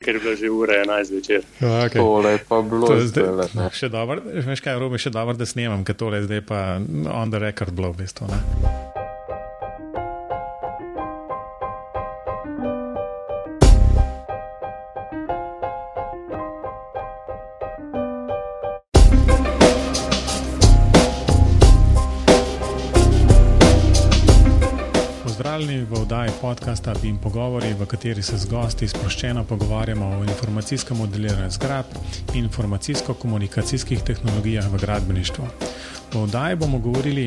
ker je bilo že ura 11 večer. Okay. Tole je pa bilo To je zdaj- zdaj. ne. Še dobro, veš kaj, Robi, še dobro, da snemam, ker tole je zdaj pa on the record bilo v bistvu. Ne? Podcasta Bim Pogovori, v kateri se z gosti sproščeno pogovarjamo o informacijskem modeliranju zgradb in informacijsko-komunikacijskih tehnologijah v gradbeništvu. V oddaji bomo govorili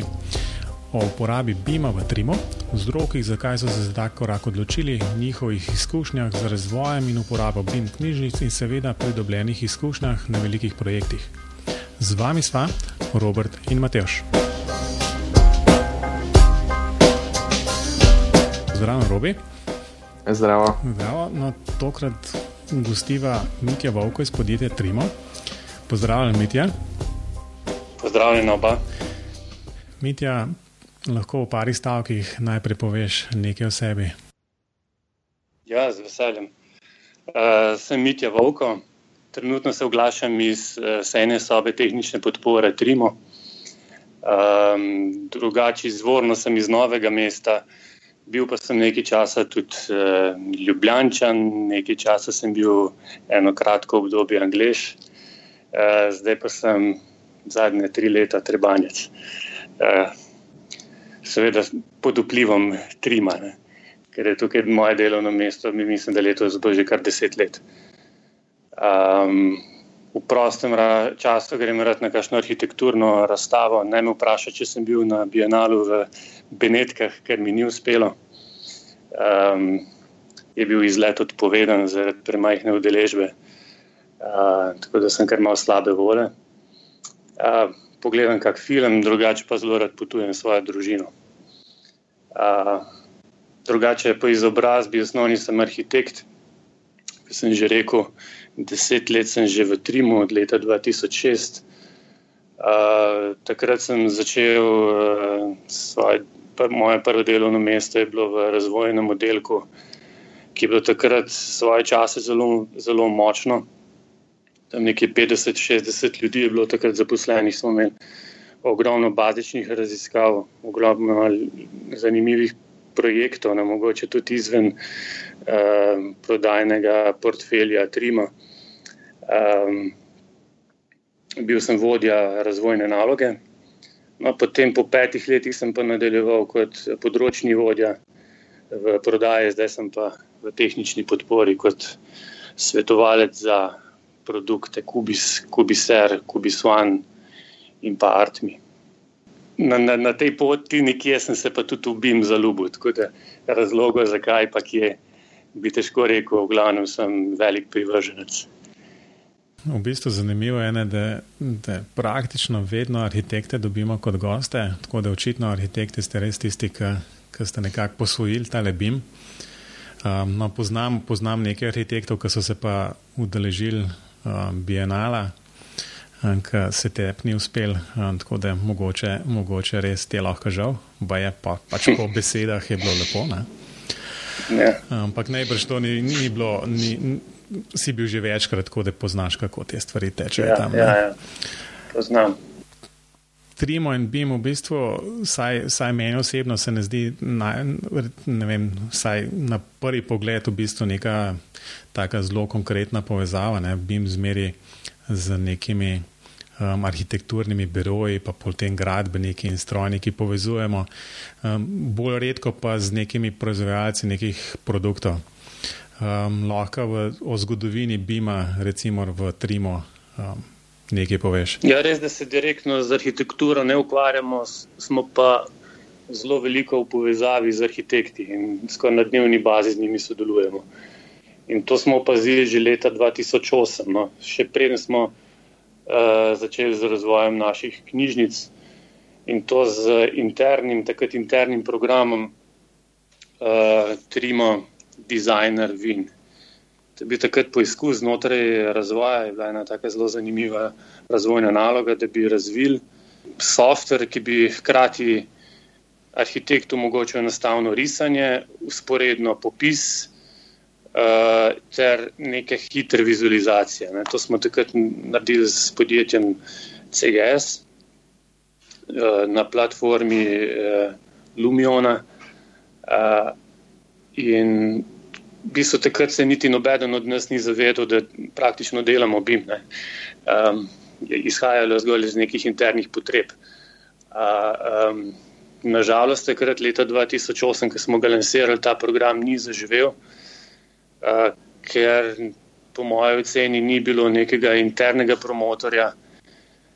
o uporabi BIM-a v Trimu, vzrokih, zakaj so se za tak korak odločili, njihovih izkušnjah z razvojem in uporabo BIM knjižnic in seveda pridobljenih izkušnjah na velikih projektih. Z vami sva Robert in Mateoš. Pozdravljen, Robi. Zdravo. Zdravo, no, tokrat gostiva Mitja Vovko iz podjetja Trimo. Pozdravljen, Mitja. Pozdravljena oba. Mitja, lahko v parih stavkih najprej poveš nekaj o sebi. Ja, z veseljem. Uh, sem Mitja Vovko, trenutno se oglašam iz uh, sejne sobe tehnične podpore Trimo. Um, drugače, izvorno sem iz novega mesta, bil pa sem nekaj časa tudi uh, Ljubljančan, nekaj časa sem bil eno kratko obdobje Anglež, uh, zdaj pa sem zadnje tri leta Trebanjec. Uh, seveda pod vplivom Trima. Ne ker je tukaj moje delovno mesto, mi mislim, da letos bo že kar deset let. Um, v prostem času grem rad na kakšno arhitekturno razstavo. Ne me vpraša, če sem bil na Bienalu v Benetkah, ker mi ni uspelo. Um, je bil izlet odpovedan zaradi premajhne udeležbe, uh, tako da sem kar mal slabe vole. Uh, pogledam kak film, drugače pa zelo rad potujem s svojo družino. Uh, drugače po izobrazbi, osnovni sem arhitekt, kot sem že rekel, deset let sem že v Trimu, od leta 2006. Uh, takrat sem začel uh, svoje, pr, moje prvo delovno mesto, je bilo v razvojnem oddelku, ki je bilo takrat svoje čase zelo, zelo močno. Tam nekje 50-60 ljudi je bilo takrat zaposlenih, smo imeli ogromno bazičnih raziskav, ogromno zanimivih projektov, ne mogoče tudi izven uh, prodajnega portfelja Trima. Um, bil sem vodja razvojne naloge. No, potem, po petih letih, sem pa nadaljeval kot področni vodja v prodaji, zdaj sem pa v tehnični podpori kot svetovalec za produkte Kubis, Kubiser, Kubis One in pa Artmi. Na, na, na tej poti nekje sem se pa tudi ubim zaljubil, tako da razlogov, zakaj pa kje, bi težko rekel, v glavnem sem velik privrženec. V bistvu zanimivo je, ne, da, da praktično vedno arhitekte dobimo kot goste, tako da očitno arhitekti ste res tisti, ki, ki ste nekako posvojili ta lebim. Um, no, poznam, poznam nekaj arhitektov, ki so se pa udeležili um, bienala, ki se te ni uspel, tako da mogoče, mogoče res ti je lahko žal, pa je pa, pač po besedah je bilo lepo. Ne? Ja. Ampak najbrž to ni, ni bilo, ni, si bil že večkrat, tako da poznaš, kako te stvari tečejo Ja, tam. ne. ja, ja. Poznam. Trimo in BIM v bistvu, vsaj, vsaj meni osebno se ne zdi, na, ne vem, vsaj na prvi pogled v bistvu neka taka zelo konkretna povezava. Ne? BIM zmeri z nekimi um, arhitekturnimi biroji, pa potem gradbeniki in strojniki povezujemo, um, bolj redko pa z nekimi proizvajalci nekih produktov. Um, lahko v, o zgodovini BIM-a, recimo v Trimo, um, nekaj poveš. Ja, res, da se direktno z arhitekturo ne ukvarjamo, smo pa zelo veliko v povezavi z arhitekti in skoraj na dnevni bazi z njimi sodelujemo. In to smo opazili že leta 2008, no. še preden smo začeli z razvojem naših knjižnic in to z internim, takrat internim programom uh, Trimo Designer Win. To je bil takrat poizkus znotraj razvoja, je bila ena tako zelo zanimiva razvojna naloga, da bi razvili softver, ki bi hkrati arhitektu omogočil enostavno risanje, usporedno popis uh, ter neke hitre vizualizacije. Ne. To smo takrat naredili s podjetjem CGS uh, na platformi uh, Lumiona. Uh, in v bistvu takrat se niti noben od nas ni zavedal, da praktično delamo BIM. Um, izhajalo zgolj iz nekih internih potreb. Uh, um, nažalost, takrat leta 2008, ko smo ga lansirali, ta program ni zaživel, uh, ker po mojem oceni ni bilo nekega internega promotorja.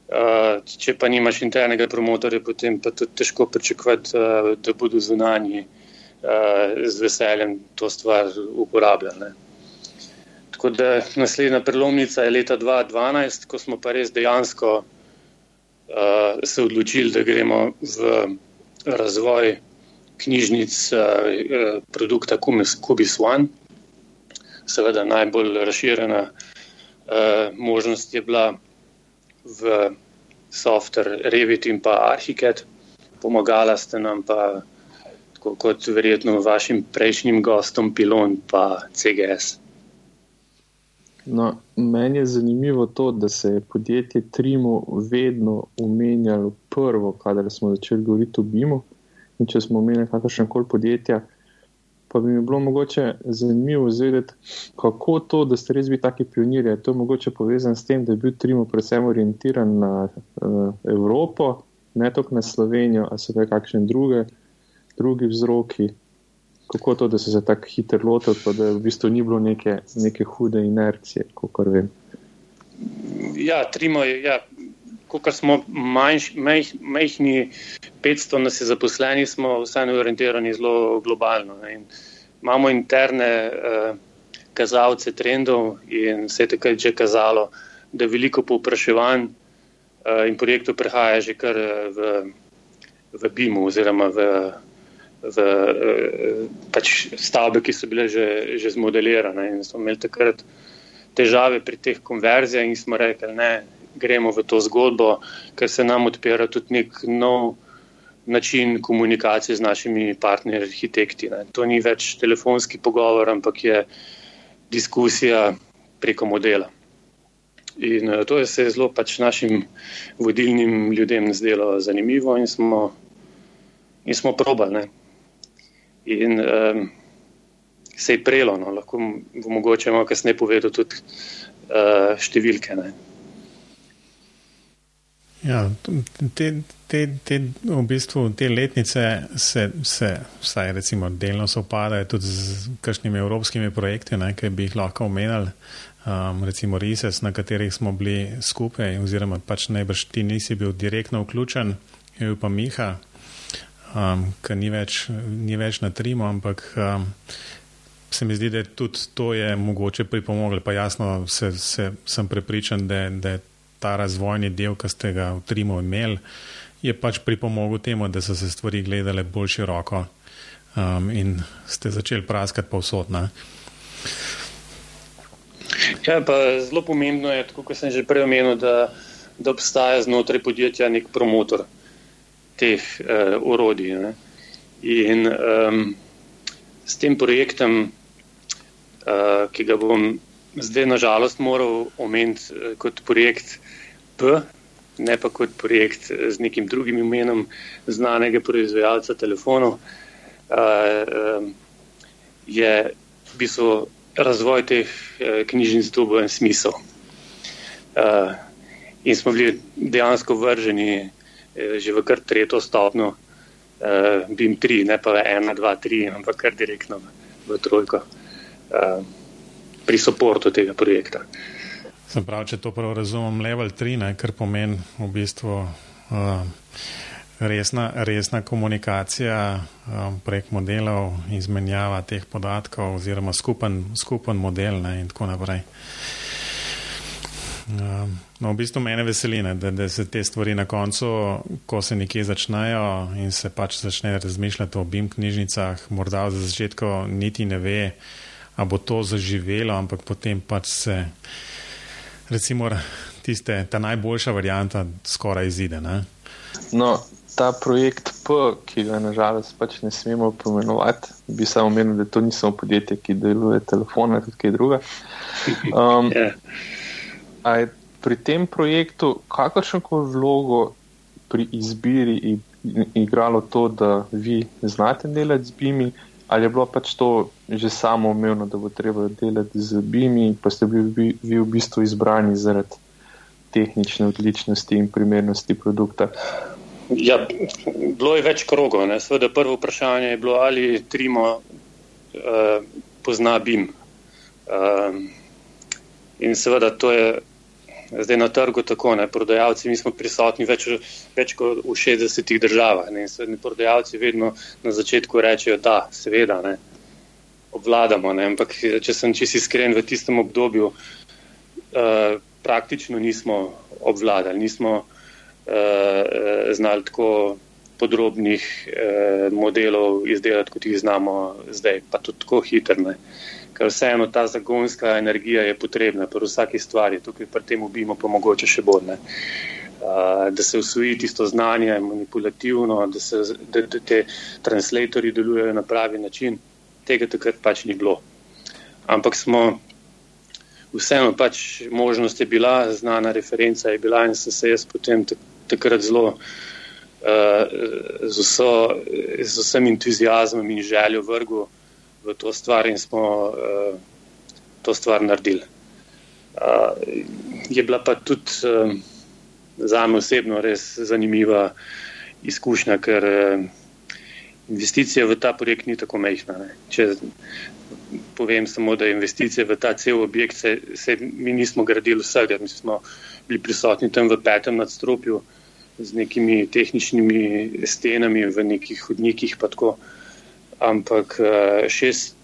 Uh, če pa nimaš internega promotorja, potem pa tudi težko pričakovati, uh, da bodo zunanji z veseljem to stvar uporabljali. Tako da naslednja prelomnica je leta 2012, ko smo pa res dejansko uh, se odločili, da gremo v razvoj knjižnic uh, produkta Cubis One. Seveda najbolj razširjena uh, možnost je bila v software Revit in pa Archicad, pomagala ste nam pa, kot verjetno vašim prejšnjim gostom, Pilon in CGS. No, meni je zanimivo to, da se je podjetje Trimo vedno omenjalo prvo, kadar smo začeli govoriti o BIM-u. In če smo omenjali kakršne koli podjetja, pa bi mi bilo mogoče zanimivo izvedeti, kako to, da ste res bili taki pionirji. Je to mogoče povezano s tem, da je bil Trimo predvsem orientiran na uh, Evropo, ne toliko na Slovenijo, ali so kakšne druge, drugi vzroki kako to, da so se tako hitro lotili, pa da v bistvu ni bilo neke, neke hude inercije, kot vem. Ja, trimo je. Ja. Ko smo manjš, meh, mehni, 500 nas je zaposlenih, smo vseeno orientirani zelo globalno. Ne. Imamo interne uh, kazalce trendov in se je takrat že kazalo, da veliko povpraševanj uh, in projektov prehaja že kar v, v BIM-u oziroma v v eh, pač stavbe, ki so bile že, že zmodelirane. In smo imeli takrat težave pri teh konverzijah, in smo rekli, ne, gremo v to zgodbo, ker se nam odpira tudi nek nov način komunikacije z našimi partnerji, arhitekti. Ne. To ni več telefonski pogovor, ampak je diskusija preko modela. In uh, to je se zelo pač našim vodilnim ljudem zdelo zanimivo, in smo, in smo probali in um, se je prelo. No. Lahko bo mogoče malo kasneje povedal tudi uh, številke. Ne. Ja, te, te, te, v bistvu, te letnice se, se vsaj recimo delno sopadajo tudi z kakšnimi evropskimi projekti, ne, ki bi jih lahko omenjali. Um, recimo RISES, na katerih smo bili skupaj, oziroma pač najbrž ti nisi bil direktno vključen, je bil pa Miha, um, ki ni, ni več na trimu, ampak um, se mi zdi, da tudi to je mogoče pripomoglo. Pa jasno, se, se, sem prepričan, da, da je ta razvojni del, ki ste ga v trimu imeli, je pač pripomogel temu, da so se stvari gledale bolj široko um, in ste začeli praskati povsod. Ja, zelo pomembno je, kot sem že prej omenil, da, da obstaja znotraj podjetja nek promotor teh uh, orodij. Ne. In um, s tem projektom, uh, ki ga bom zdaj nažalost moral omeniti uh, kot projekt P, ne pa kot projekt z nekim drugim imenom znanega proizvajalca telefonov, uh, je v bistvu razvoj teh uh, knjižnic dobil en smisel. Uh, in smo bili dejansko vrženi Eh, že v kar tretjo stopno, uh, BIM 3, ne pa 1, 2, 3, ampak kar direktno v trojko uh, pri podporu tega projekta. Sem prav, če to prav razumem, level 3, ne, kar pomeni v bistvu uh, resna, resna komunikacija uh, prek modelov, izmenjava teh podatkov oziroma skupen, skupen model ne, in tako naprej. Uh, No, v bistvu mene veseli, ne, da, da se te stvari na koncu, ko se nekje začnejo in se pač začne razmišljati o BIM knjižnicah, morda za začetku niti ne ve, a bo to zaživelo, ampak potem pač se, recimo, tiste, ta najboljša varianta skoraj izide. Ne. No, ta projekt ki ga nažalost pač ne smemo pomenovati, bi samo omenil, da to ni samo podjetje, ki deluje telefone, tudi kaj druga. Um, yeah. Ja. Pri tem projektu, kakršno koli vlogo pri izbiri igralo to, da vi znate delati z BIMI, ali je bilo pač to že samo umevno, da bo treba delati z BIMI, pa ste bili vi v bistvu izbrani zaradi tehnične odličnosti in primernosti produkta? Ja, bilo je več krogov. Sveda, prvo vprašanje je bilo, ali Trimo uh, pozna BIM. Uh, in seveda, to je zdaj na trgu tako. Ne? Prodajalci, mi smo prisotni več, več kot v 60 državah. Ne? In prodajalci vedno na začetku rečejo, da, seveda, ne? obvladamo. Ne? Ampak, če sem čisto iskren, v tistem obdobju uh, praktično nismo obvladali. Nismo, uh, znali tako podrobnih uh, modelov izdelati, kot jih znamo zdaj, pa tudi tako hitro. Ker vseeno ta zagonska energija je potrebna pri vsaki stvari, tukaj pri tem ubijemo pa mogoče še bolj. Ne. Uh, da se usvoji tisto znanje manipulativno, da, se, da, da te translatorji delujejo na pravi način, tega takrat pač ni bilo. Ampak smo vseeno pač možnost je bila, znana referenca je bila in sem se jaz potem takrat zelo uh, z, vso, z vsem entuzijazmom in željo vrgu v to stvar in smo uh, to stvar naredili. Uh, je bila pa tudi uh, za me osebno res zanimiva izkušnja, ker uh, investicija v ta projekt ni tako mehna. Če povem samo, da investicije v ta cel objekt, se, se mi nismo gradili vsega, mi smo bili prisotni tam v petem nadstropju z nekimi tehničnimi stenami v nekih hodnikih, pa tako. Ampak eh, šest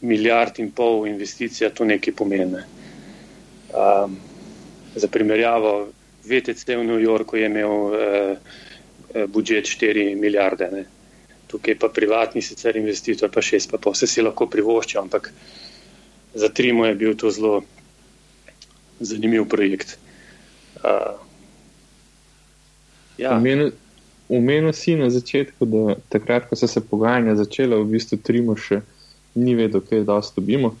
milijard in pol investicija to nekaj pomeni. Um, za primerjavo, VTC v New Yorku je imel uh, budžet 4 milijarde, ne. tukaj pa privatni sicer investitor, pa šest, pa pa vse si lahko privoščijo, ampak za Trimo je bil to zelo zanimiv projekt. Uh, Ja. Umenil si na začetku, da takrat, ko so se pogajanja začela, v bistvu Trimo še ni vedel, kaj da ostobimo.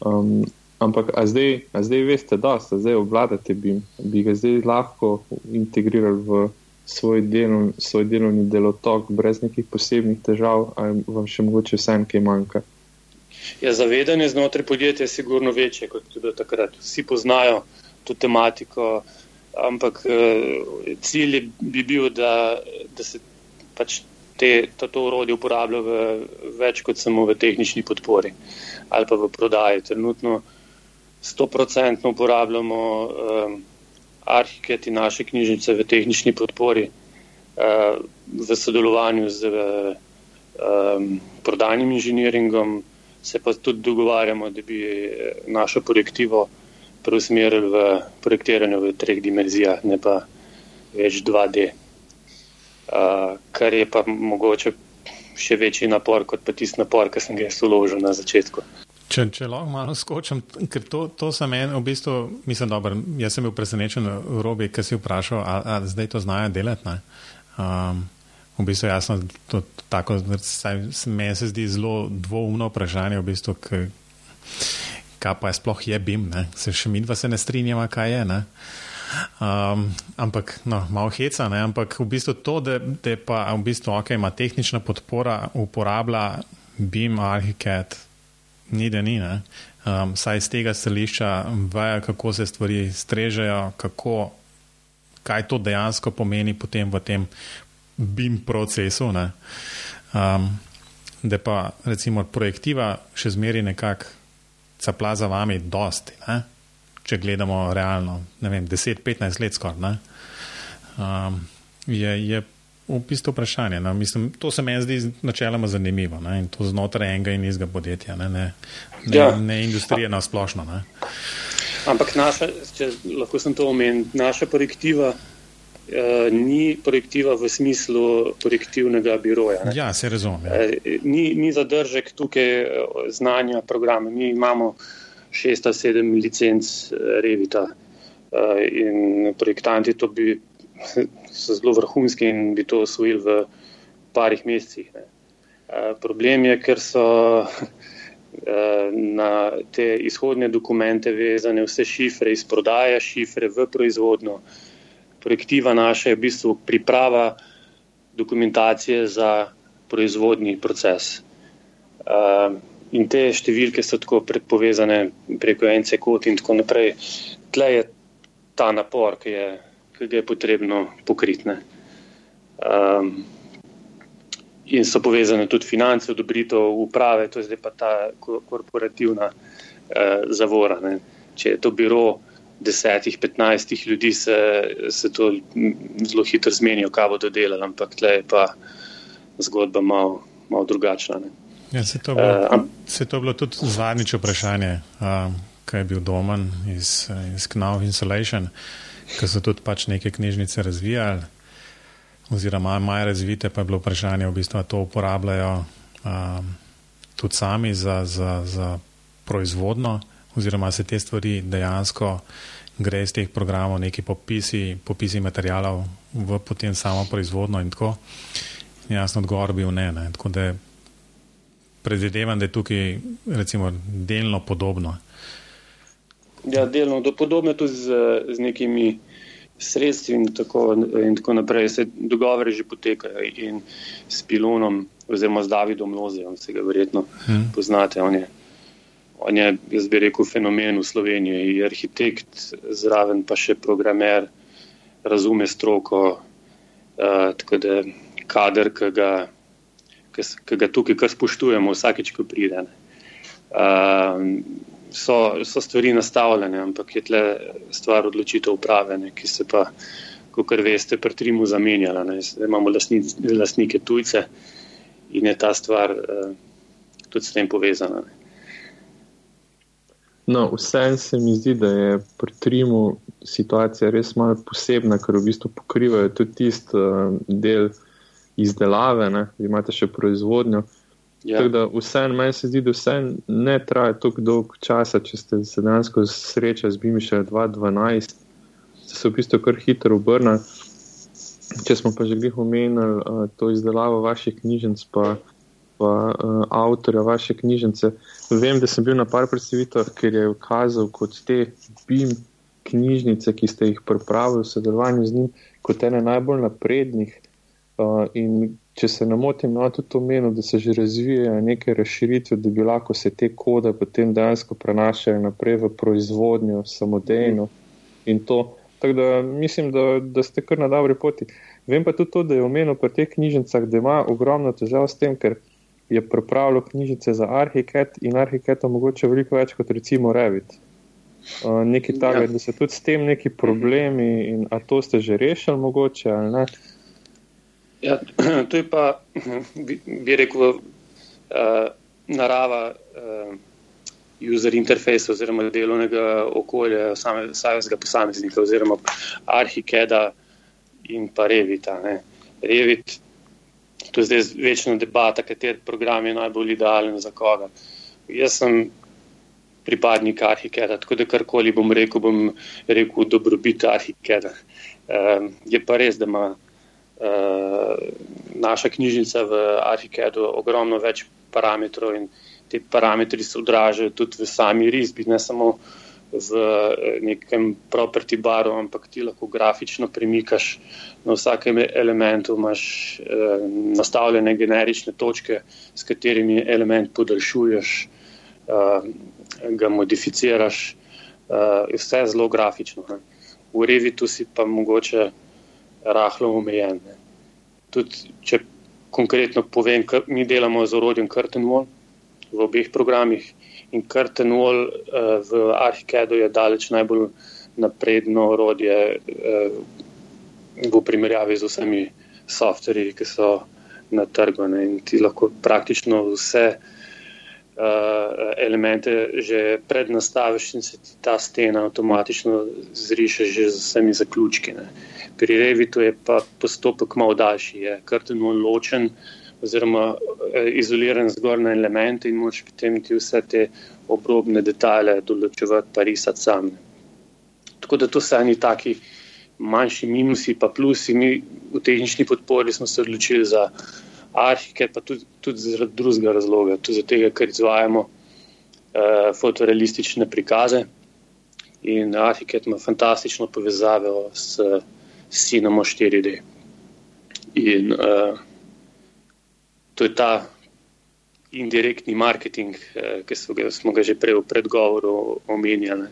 Um, ampak, a zdaj, a zdaj veste, da ste zdaj obvladate, bi, bi ga zdaj lahko integrirali v svoj, delov, svoj delovni delotok brez nekih posebnih težav, ali vam še mogoče vsem kaj manjka? Ja, zavedanje znotraj podjetja je sigurno večje kot tudi takrat. Vsi poznajo to tematiko ampak uh, cilj bi bil, da, da se pač te, to, to urodje uporablja v, več kot samo v tehnični podpori ali pa v prodaji. Trenutno 100% uporabljamo um, arhiketi naše knjižnice v tehnični podpori uh, v sodelovanju z um, prodajnim inženiringom. Se pa tudi dogovarjamo, da bi našo projektivo preusmerili v projektiranje v treh dimenzijah, ne pa več 2D. Uh, kar je pa mogoče še večji napor kot pa tisti napor, ki sem ga jaz uložil na začetku. Če, če lahko malo skočim, ker to, to sem en, v bistvu, mislim, dobro, jaz sem bil presenečen v robi, ker si vprašal, ali, ali zdaj to znajo delati. Um, v bistvu jasno, to, tako, saj, meni se zdi zelo dvoumno vprašanje, v bistvu, ker kaj pa je sploh je BIM, ne? se še mi dva se ne strinjava, kaj je. Um, ampak, no, malo heca, ne? ampak v bistvu to, da, da pa v bistvu okay, ima tehnična podpora, uporablja BIM, Arhicad, ni da ni. Um, saj iz tega stališča vejo, kako se stvari strežejo, kako, kaj to dejansko pomeni potem v tem BIM procesu. Um, da pa recimo projektiva še zmeri nekako capla za vami dosti, ne? če gledamo realno, ne vem, 10-15 let skoraj. Um, je, je v bistvu vprašanje. No? Mislim, to se meni zdi načeloma zanimivo ne? in to znotraj enega in izga podjetja, ne, ne, ne, ja. ne industrije na splošno. Ne? Ampak naša, če lahko sem to omenil, naša projektiva. Uh, ni projektiva v smislu projektivnega biroja. Ne? Ja, se razume. Uh, ni, ni zadržek tukaj uh, znanja programa. Mi imamo šest ali sedem licenc Revita in projektanti to bi, so zelo vrhunski in bi to osvojili v parih mesecih. Ne. Problem je, ker so na te izhodne dokumente vezane vse šifre iz prodaje, šifre v proizvodno. Projektiva naša je v bistvu priprava dokumentacije za proizvodni proces. In te številke so tako predpovezane preko NC-kod in tako naprej. Tle je ta napor, ki, je, ki ga je potrebno pokriti. Um, in so povezane tudi finance, odobritev uprave, to je zdaj pa ta korporativna uh, zavora. Ne. Če je to biro desetih, petnajstih ljudi, se, se to zelo hitro zmenijo, kaj bodo delali, ampak tle je pa zgodba malo mal drugačna. Ja, se, to bilo, uh, se to bilo tudi zadnjič vprašanje. Uh, kaj je bil domen iz, iz Knauf Insulation, ki so tudi pač neke knjižnice razvijali, oziroma imajo razvite, pa je bilo vprašanje, v bistvu, to uporabljajo um, tudi sami za, za, za proizvodno, oziroma se te stvari dejansko gre iz teh programov, neki popisi, popisi materijalov v potem samo proizvodno in tako. Jasno, odgovor bil ne. ne. Tako da predvidevam, da je tukaj recimo delno podobno. Ja, delno do podobno tudi z, z nekimi sredstvi in tako, in tako naprej. Se dogovori že potekajo in s Pilonom oziroma z Davidom Lozejem, se ga verjetno hmm. poznate. On je, on je, jaz bi rekel, fenomen v Sloveniji. Je arhitekt, zraven pa še programer, razume stroko, uh, tako da kader, ki ga, ki ga tukaj kar spoštujemo vsakeč, ko pride. Uh, so, so stvari nastavljene, ampak je tle stvar odločitev upravljene, ki se pa, kot veste, pri Trimu zamenjala. Ne. Imamo lasni, lasnike tujce in je ta stvar uh, tudi s tem povezana. Ne. No, Vsem se mi zdi, da je pri Trimu situacija res malo posebna, ker v bistvu pokrivajo tudi tisti uh, del izdelave, da imate še proizvodnjo. Ja. Tako da vsem, meni se zdi, da vse ne traja tako dolgo časa, če ste se dejansko srečali z Bimi še 2012, ste se v bistvu kar hitro obrnili. Če smo pa že glih omenili uh, to izdelavo vaših knjižnic, pa, pa uh, avtorja vaše knjižnice, vem, da sem bil na par predstavitvah, ker je ukazal kot te BIM knjižnice, ki ste jih pripravili v sodelovanju z njim, kot ene najbolj naprednih. Uh, in če se ne motim, no, tudi omenil, da se že razvijajo neke razširitve, da bi lahko se te kode potem dejansko prenašajo naprej v proizvodnjo, samodejno in to. Tako da mislim, da, da ste kar na dobri poti. Vem pa tudi to, da je omenil pri teh knjižnicah, da ima ogromno težav s tem, ker je pripravljal knjižnice za Arhiket in Arhiket omogoča veliko več kot recimo Revit. Uh, nekaj takega, ja. da so tudi s tem neki problemi in a to ste že rešili mogoče ali ne? Ja, to je pa, bi, bi rekel, uh, narava uh, user interface oziroma delovnega okolja samega posameznika oziroma arhikeda in pa Revita. Ne. Revit, to je zdaj večna debata, kater program je najbolj idealen za koga. Jaz sem pripadnik arhikeda, tako da karkoli bom rekel, bom rekel dobrobit arhikeda. Um, je pa res, da ima uh, naša knjižnica v Arhikedu ogromno več parametrov in te parametri se odražajo tudi v sami risbi, ne samo v eh, nekem property baru, ampak ti lahko grafično premikaš na vsakem elementu, imaš uh, nastavljene generične točke, s katerimi element podaljšuješ, uh, ga modificiraš, uh, vse zelo grafično. Ne. V Revitu si pa mogoče rahlo omejen. Tudi, če konkretno povem, mi delamo z orodjem Curtain Wall v obeh programih in Curtain Wall uh, v Arhikedu je daleč najbolj napredno orodje uh, v primerjavi z vsemi softverji, ki so na trgu. Ne? In ti lahko praktično vse uh, elemente že prednastaviš in se ti ta stena avtomatično zriše že z vsemi zaključki. Ne? Pri Revitu je pa postopek malo daljši, je krteno ločen oziroma eh, izoliran zgoraj na elemente in moč potem ti vse te obrobne detajle določevati pa risati sam. Tako da to so eni taki manjši minusi pa plusi. Mi v tehnični podpori smo se odločili za Arhiket pa tudi, tudi zaradi drugega razloga, tudi zato, ker izvajamo uh, fotorealistične prikaze. In Arhiket ima fantastično povezavo s, s Cinema 4D. In uh, to je ta indirektni marketing, uh, ki ga, smo ga že prej v predgovoru omenjali.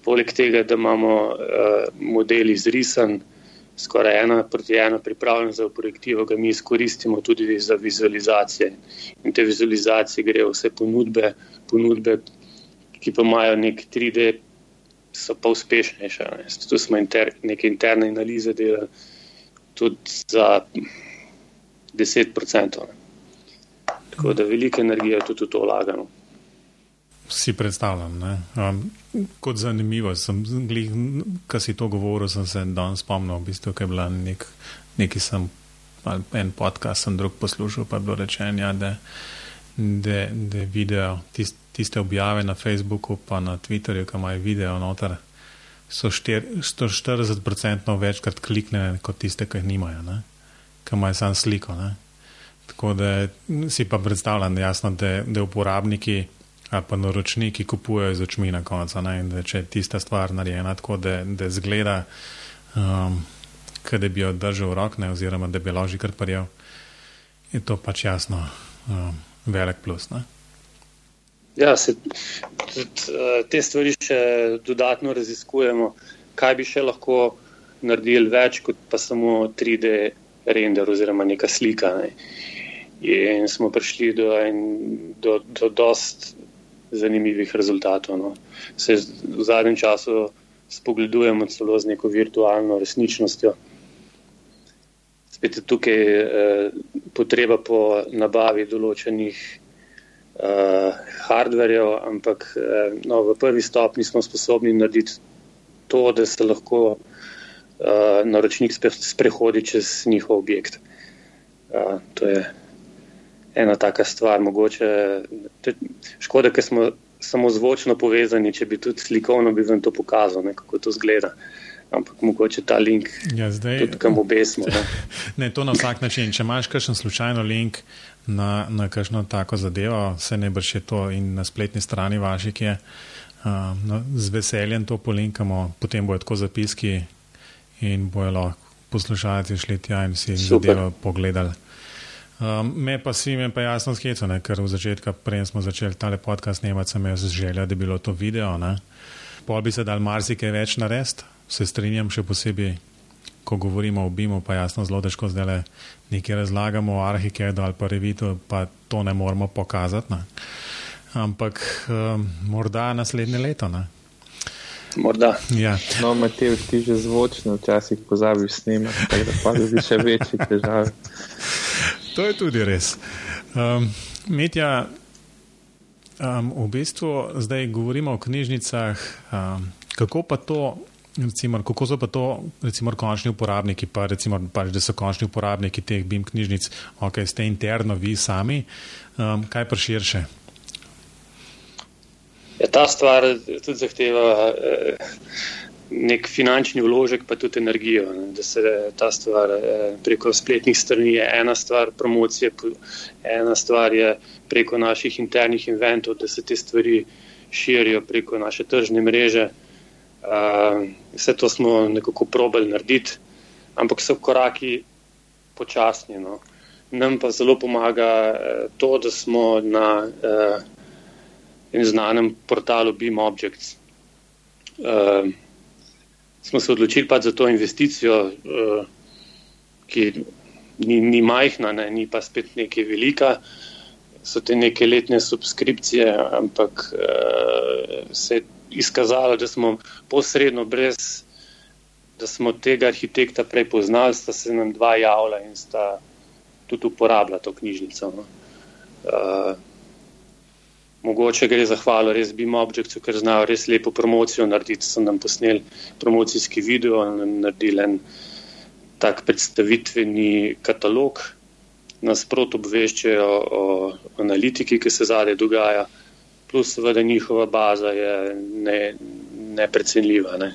Poleg tega, da imamo uh, model izrisan, skoraj ena proti ena pripravljen za projektivo, ga mi izkoristimo tudi za vizualizacije. In te vizualizacije grejo vse ponudbe, ponudbe ki pa imajo nek 3D, so pa uspešnejše. Ne. Tu smo inter, neke interne analize delali tudi za 10%. Ne. Tako da velike energije tudi v to vlagamo si predstavljam. Um, kot zanimivo, kar si to govoril, sem se danes spomnil, v bistvu, ker je bila nek, neki sem, en podcast, sem drug poslušal, pa je bilo rečeno, ja, da, da, da video, tist, tiste objave na Facebooku, pa na Twitterju, ki imajo video noter, so 140% večkrat kliknjene kot tiste, ki jih nimajo, ki imajo samo sliko. Ne? Tako da si pa predstavljam, jasno, da, da uporabniki ali pa naročniki kupujejo z očmi na koncu. Če je tista stvar narejena tako, da, da zgleda, um, da bi jo držal v rok, ne, oziroma da bi lahko kar parjel, je to pač jasno um, velik plus. Ne. Ja, se, tudi, uh, te stvari še dodatno raziskujemo, kaj bi še lahko naredili več kot pa samo 3D render oziroma neka slika. Ne. In smo prišli do, do, do dost zanimivih rezultatov. No. Se v zadnjem času spogledujemo celo z neko virtualno resničnostjo. Spet je tukaj eh, potreba po nabavi določenih eh, hardverjev, ampak eh, no, v prvi stopni smo sposobni narediti to, da se lahko eh, naročnik sprehodi čez njihov objekt. Eh, to je ena taka stvar, mogoče škoda, ker smo samo zvočno povezani, če bi tudi slikovno bi vam to pokazal, ne, kako to zgleda. Ampak mogoče ta link, ja, zdaj, tudi kam obesmo. Ne. ne, to na vsak način. Če imaš kakšen slučajno link na, na kakšno tako zadevo, se ne brši to in na spletni strani vaši, ki je. Uh, no, z veseljem to polinkamo, potem bojo tako zapiski in bojo lahko poslušalci šli tja in si zadevo pogledali. Um, me pa si mi pa jasno skecano, ker v začetku, prej smo začeli tale podcast snemati, sem jaz želel, da bi bilo to video. Ne? Pol bi se dal marsikaj več narediti, se strinjam, še posebej, ko govorimo o BIM-u, pa jasno zelo težko zdaj le nekaj razlagamo o Arhikedu ali pa Revitu, pa to ne moramo pokazati. Ne? Ampak um, morda naslednje leto. Ne? Morda. Ja. No, Matej, ti že zvočno včasih pozabiš snemati, tako da pa bi še večji težave. To je tudi res. Um, Mitja, um, v bistvu zdaj govorimo o knjižnicah. Um, kako pa to, recimo, kako so pa to, recimo, končni uporabniki, pa recimo, pač, da so končni uporabniki teh BIM knjižnic, ok, ste interno vi sami, um, kaj pa širše? Ja, ta stvar tudi zahteva. Eh, nek finančni vložek, pa tudi energijo, ne, da se ta stvar eh, preko spletnih strani je ena stvar, promocije, ena stvar je preko naših internih inventov, da se te stvari širijo preko naše tržne mreže. Uh, vse to smo nekako probali narediti, ampak so koraki počasni. No. Nam pa zelo pomaga uh, to, da smo na uh, enem znanem portalu Beam Objects. Uh, smo se odločili pač za to investicijo, uh, ki ni, ni majhna, ne, ni pa spet nekaj velika. So te neke letne subskripcije, ampak uh, se je izkazalo, da smo posredno, brez da smo tega arhitekta prej poznali, sta se nam dva javila in sta tudi uporabljala to knjižnico. No. Uh, mogoče gre za hvalo res BIM Objectu, ker znajo res lepo promocijo narediti. So nam posneli promocijski video in naredili en tak predstavitveni katalog. Nasprot obveščajo o analitiki, ki se zadaj dogaja, plus seveda njihova baza je ne, neprecenljiva. Ne.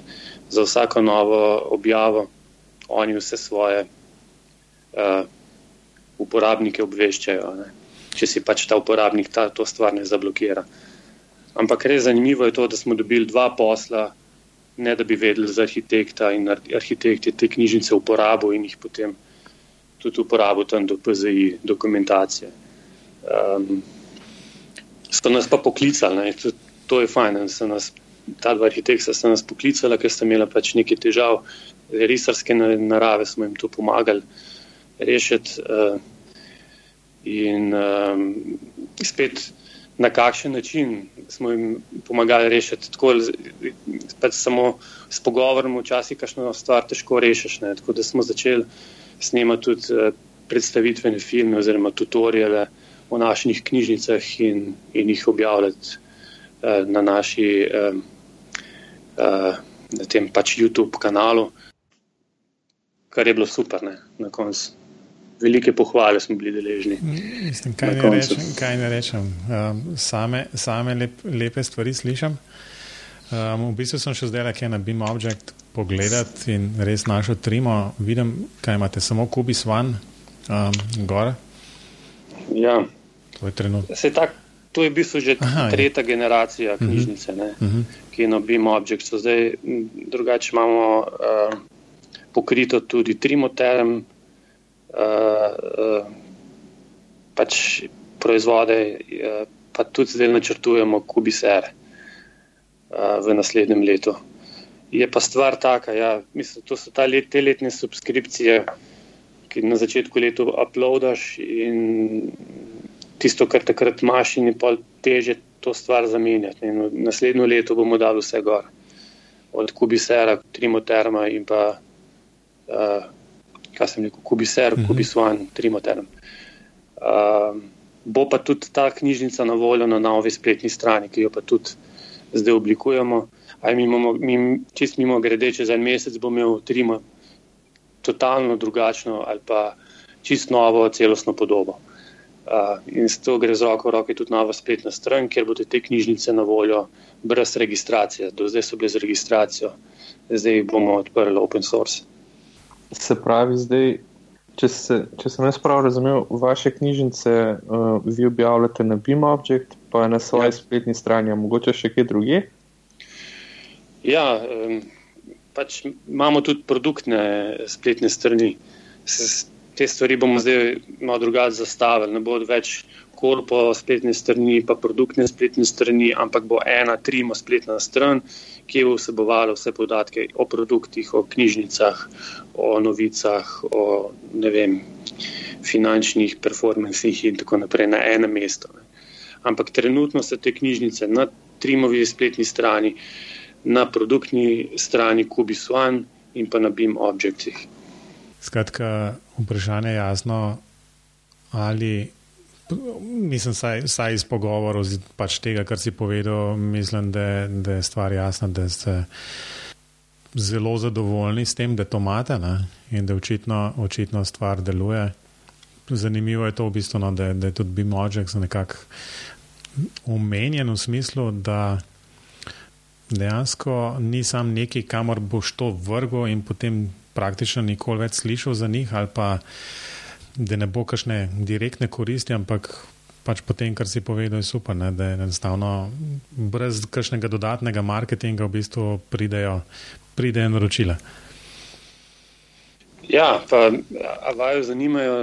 Za vsako novo objavo oni vse svoje uh, uporabnike obveščajo, ne? Če si pač ta uporabnik ta, to stvar ne zablokira. Ampak res zanimivo je to, da smo dobili dva posla, ne da bi vedeli za arhitekta in arhitekt je te knjižnice uporabil in jih potem tudi uporabil tam do PZI dokumentacije. Um, so nas pa poklicali, to, to je fajn, da so nas ta dva arhitekta sta nas poklicala, ker sta imela pač nekaj težav, risarske narave smo jim to pomagali rešiti. Uh, in um, spet na kakšen način smo jim pomagali rešiti. Tako, pač samo s pogovorom včasih kakšno stvar težko rešiš. Ne? Tako da smo začeli snemati tudi uh, predstavitvene filme oziroma tutoriale o naših knjižnicah in, in jih objavljati uh, na naši uh, uh, na tem pač YouTube kanalu, kar je bilo super ne? na koncu velike pohvale smo bili deležni. Mislim, kaj, ne rečem, kaj ne rečem, um, same, same lep, lepe stvari slišim. Um, v bistvu sem še zdaj le na Beam Object pogledat in res našel trimo. Vidim, kaj imate, samo Kubis One, um, gor. Ja, to je trenutno. To je v bistvu že Aha, tretja je. generacija mhm. knjižnice, uh -huh. uh -huh. ki je na Beam Object. Zdaj, drugače imamo uh, pokrito tudi Trimoterm, uh, pač proizvode, uh, pa tudi zdaj načrtujemo Kubiser uh, v naslednjem letu. Je pa stvar taka, ja, mislim, to so let, te letne subskripcije, ki na začetku leta uploadaš in tisto, kar takrat imaš, in je pa teže to stvar zamenjati. In naslednjo leto bomo dali vse gor, od Kubisera, Trimoterma in pa uh, kaj sem rekel, Kubiser, mhm. Kubiswan, Trimoterm. Uh, bo pa tudi ta knjižnica na voljo na novi spletni strani, ki jo pa tudi zdaj oblikujemo. Mi imamo, mi, čist mimo grede, čez en mesec bomo imeli Trimo totalno drugačno ali pa čist novo celostno podobo. Uh, in s to gre z roko v roki tudi nova spletna stran, kjer bodo te knjižnice na voljo brez registracije. Do zdaj so bile z registracijo, zdaj bomo odprli open source. Se pravi, zdaj, če, se, če sem jaz prav razumel, vaše knjižnice uh, vi objavljate na Beam Object, pa na svoji ja. spletni strani, a mogoče še kje druge? Ja, um, pač imamo tudi produktne spletne strani. S, te stvari bomo zdaj malo drugače zastavili. Ne bo več korpo spletne strani, pa produktne spletne strani, ampak bo ena, trima spletna stran ki bo vsebovala vse podatke o produktih, o knjižnicah, o novicah, o vem, finančnih performancih in tako naprej na enem mestu. Ne. Ampak trenutno so te knjižnice na Trimovi spletni strani, na produktni strani Kubis One in pa na BIM Objectih. Skratka, vprašanje je jasno, ali Mislim, saj, saj iz pogovorov, pač tega, kar si povedal, mislim, da, da je stvar jasna, da ste zelo zadovoljni s tem, da to imate ne? in da očitno, očitno stvar deluje. Zanimivo je to, v bistvu, no, da, da je tudi Bimožek nekako omenjen v smislu, da dejansko ni sam neki, kamor boš to vrgel in potem praktično nikoli več slišal za njih ali pa da ne bo kakšne direktne koristi, ampak pač po tem, kar si povedal, je super, ne, da je enostavno brez kakšnega dodatnega marketinga v bistvu pridejo, pridejo naročila. Ja, pa vaju zanimajo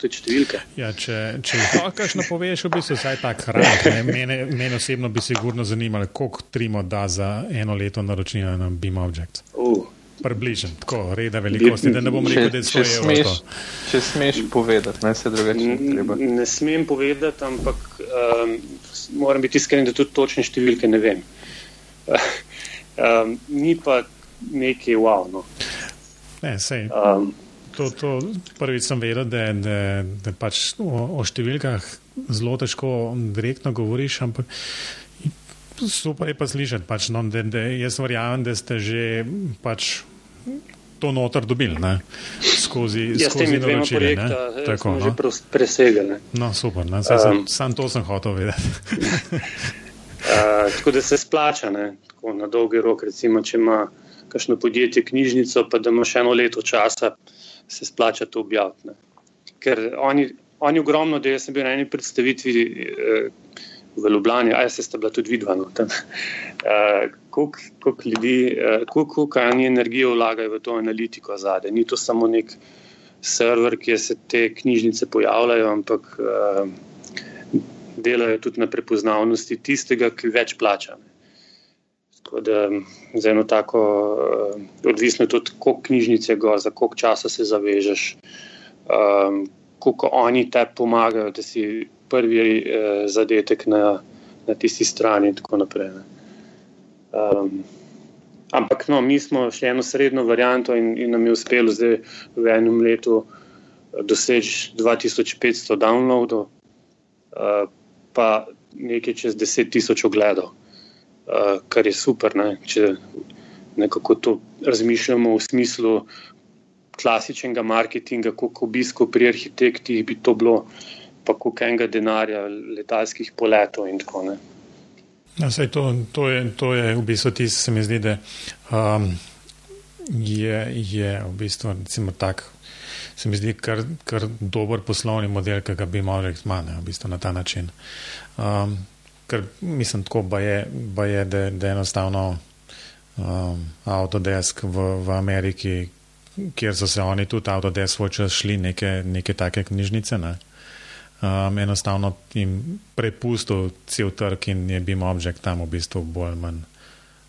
tudi številke. Ja, če če lahko kakšno poveš, v bistvu vsaj tak hran. Mene, mene osebno bi sigurno zanimalo, koliko trimo da za eno leto naročila na Beam Object. Uh, približen, tako reda velikosti, da ne bom rekel, da je to eno. Če smeš povedati, ne se drugače ne treba. Ne smem povedati, ampak um, moram biti iskren, da tudi točne številke ne vem. um, ni pa nekaj wow. No. Ne, sej. Um, To, to prvič sem vedel, da, da, da pač o, o številkah zelo težko direktno govoriš, ampak super je pa slišati. Pač, no, da, da jaz verjamem, da ste že pač to notor dobili ne? skozi, ja, skozi naročile. Eh, Tako, no? že presegli. No, super, um, sam, sam to sem hotel vedeti. uh, tako da se splača tako, na dolgi rok. Recimo, če ima kakšno podjetje knjižnico, pa da ima še eno leto časa, se splača to objaviti. ker oni, oni ogromno, da jaz sem bil na eni predstavitvi uh, v Ljubljani, a jaz ste bila tudi vidva. No, uh, Koliko ljudi, uh, koliko oni energijo vlagajo v to analitiko zadaj. Ni to samo nek server, kjer se te knjižnice pojavljajo, ampak uh, delajo tudi na prepoznavnosti tistega, ki več plača. Tako da za eno tako, uh, odvisno tudi, koliko knjižnice go, za koliko časa se zavežeš, um, koliko oni te pomagajo, da si prvi uh, zadetek na, na tisti strani in tako naprej. Um, ampak no, mi smo še eno srednjo varianto in, in nam je uspelo zdaj v enem letu doseči 2500 downloadov, uh, pa nekaj čez 10 tisoč ogledov. Eh, kar je super. Ne? Če nekako to razmišljamo v smislu klasičnega marketinga, koliko obiskov pri arhitektih bi to bilo, pa koliko enega denarja, letalskih poletov in tako naprej. Ja, to, to, to je v bistvu tisto, se mi zdi, da um, je, je v bistvu tak, se mi zdi kar, kar dober poslovni model, ki ga bi morali imeti v bistvu na ta način. Um, ker mislim, tako ba je, ba je da, da enostavno um, Autodesk v, v Ameriki, kjer so se oni tudi Autodesk svoj čas šli, neke, neke take knjižnice, ne? Um, enostavno jim prepustil cel trg in je bil objekt tam v bistvu bolj manj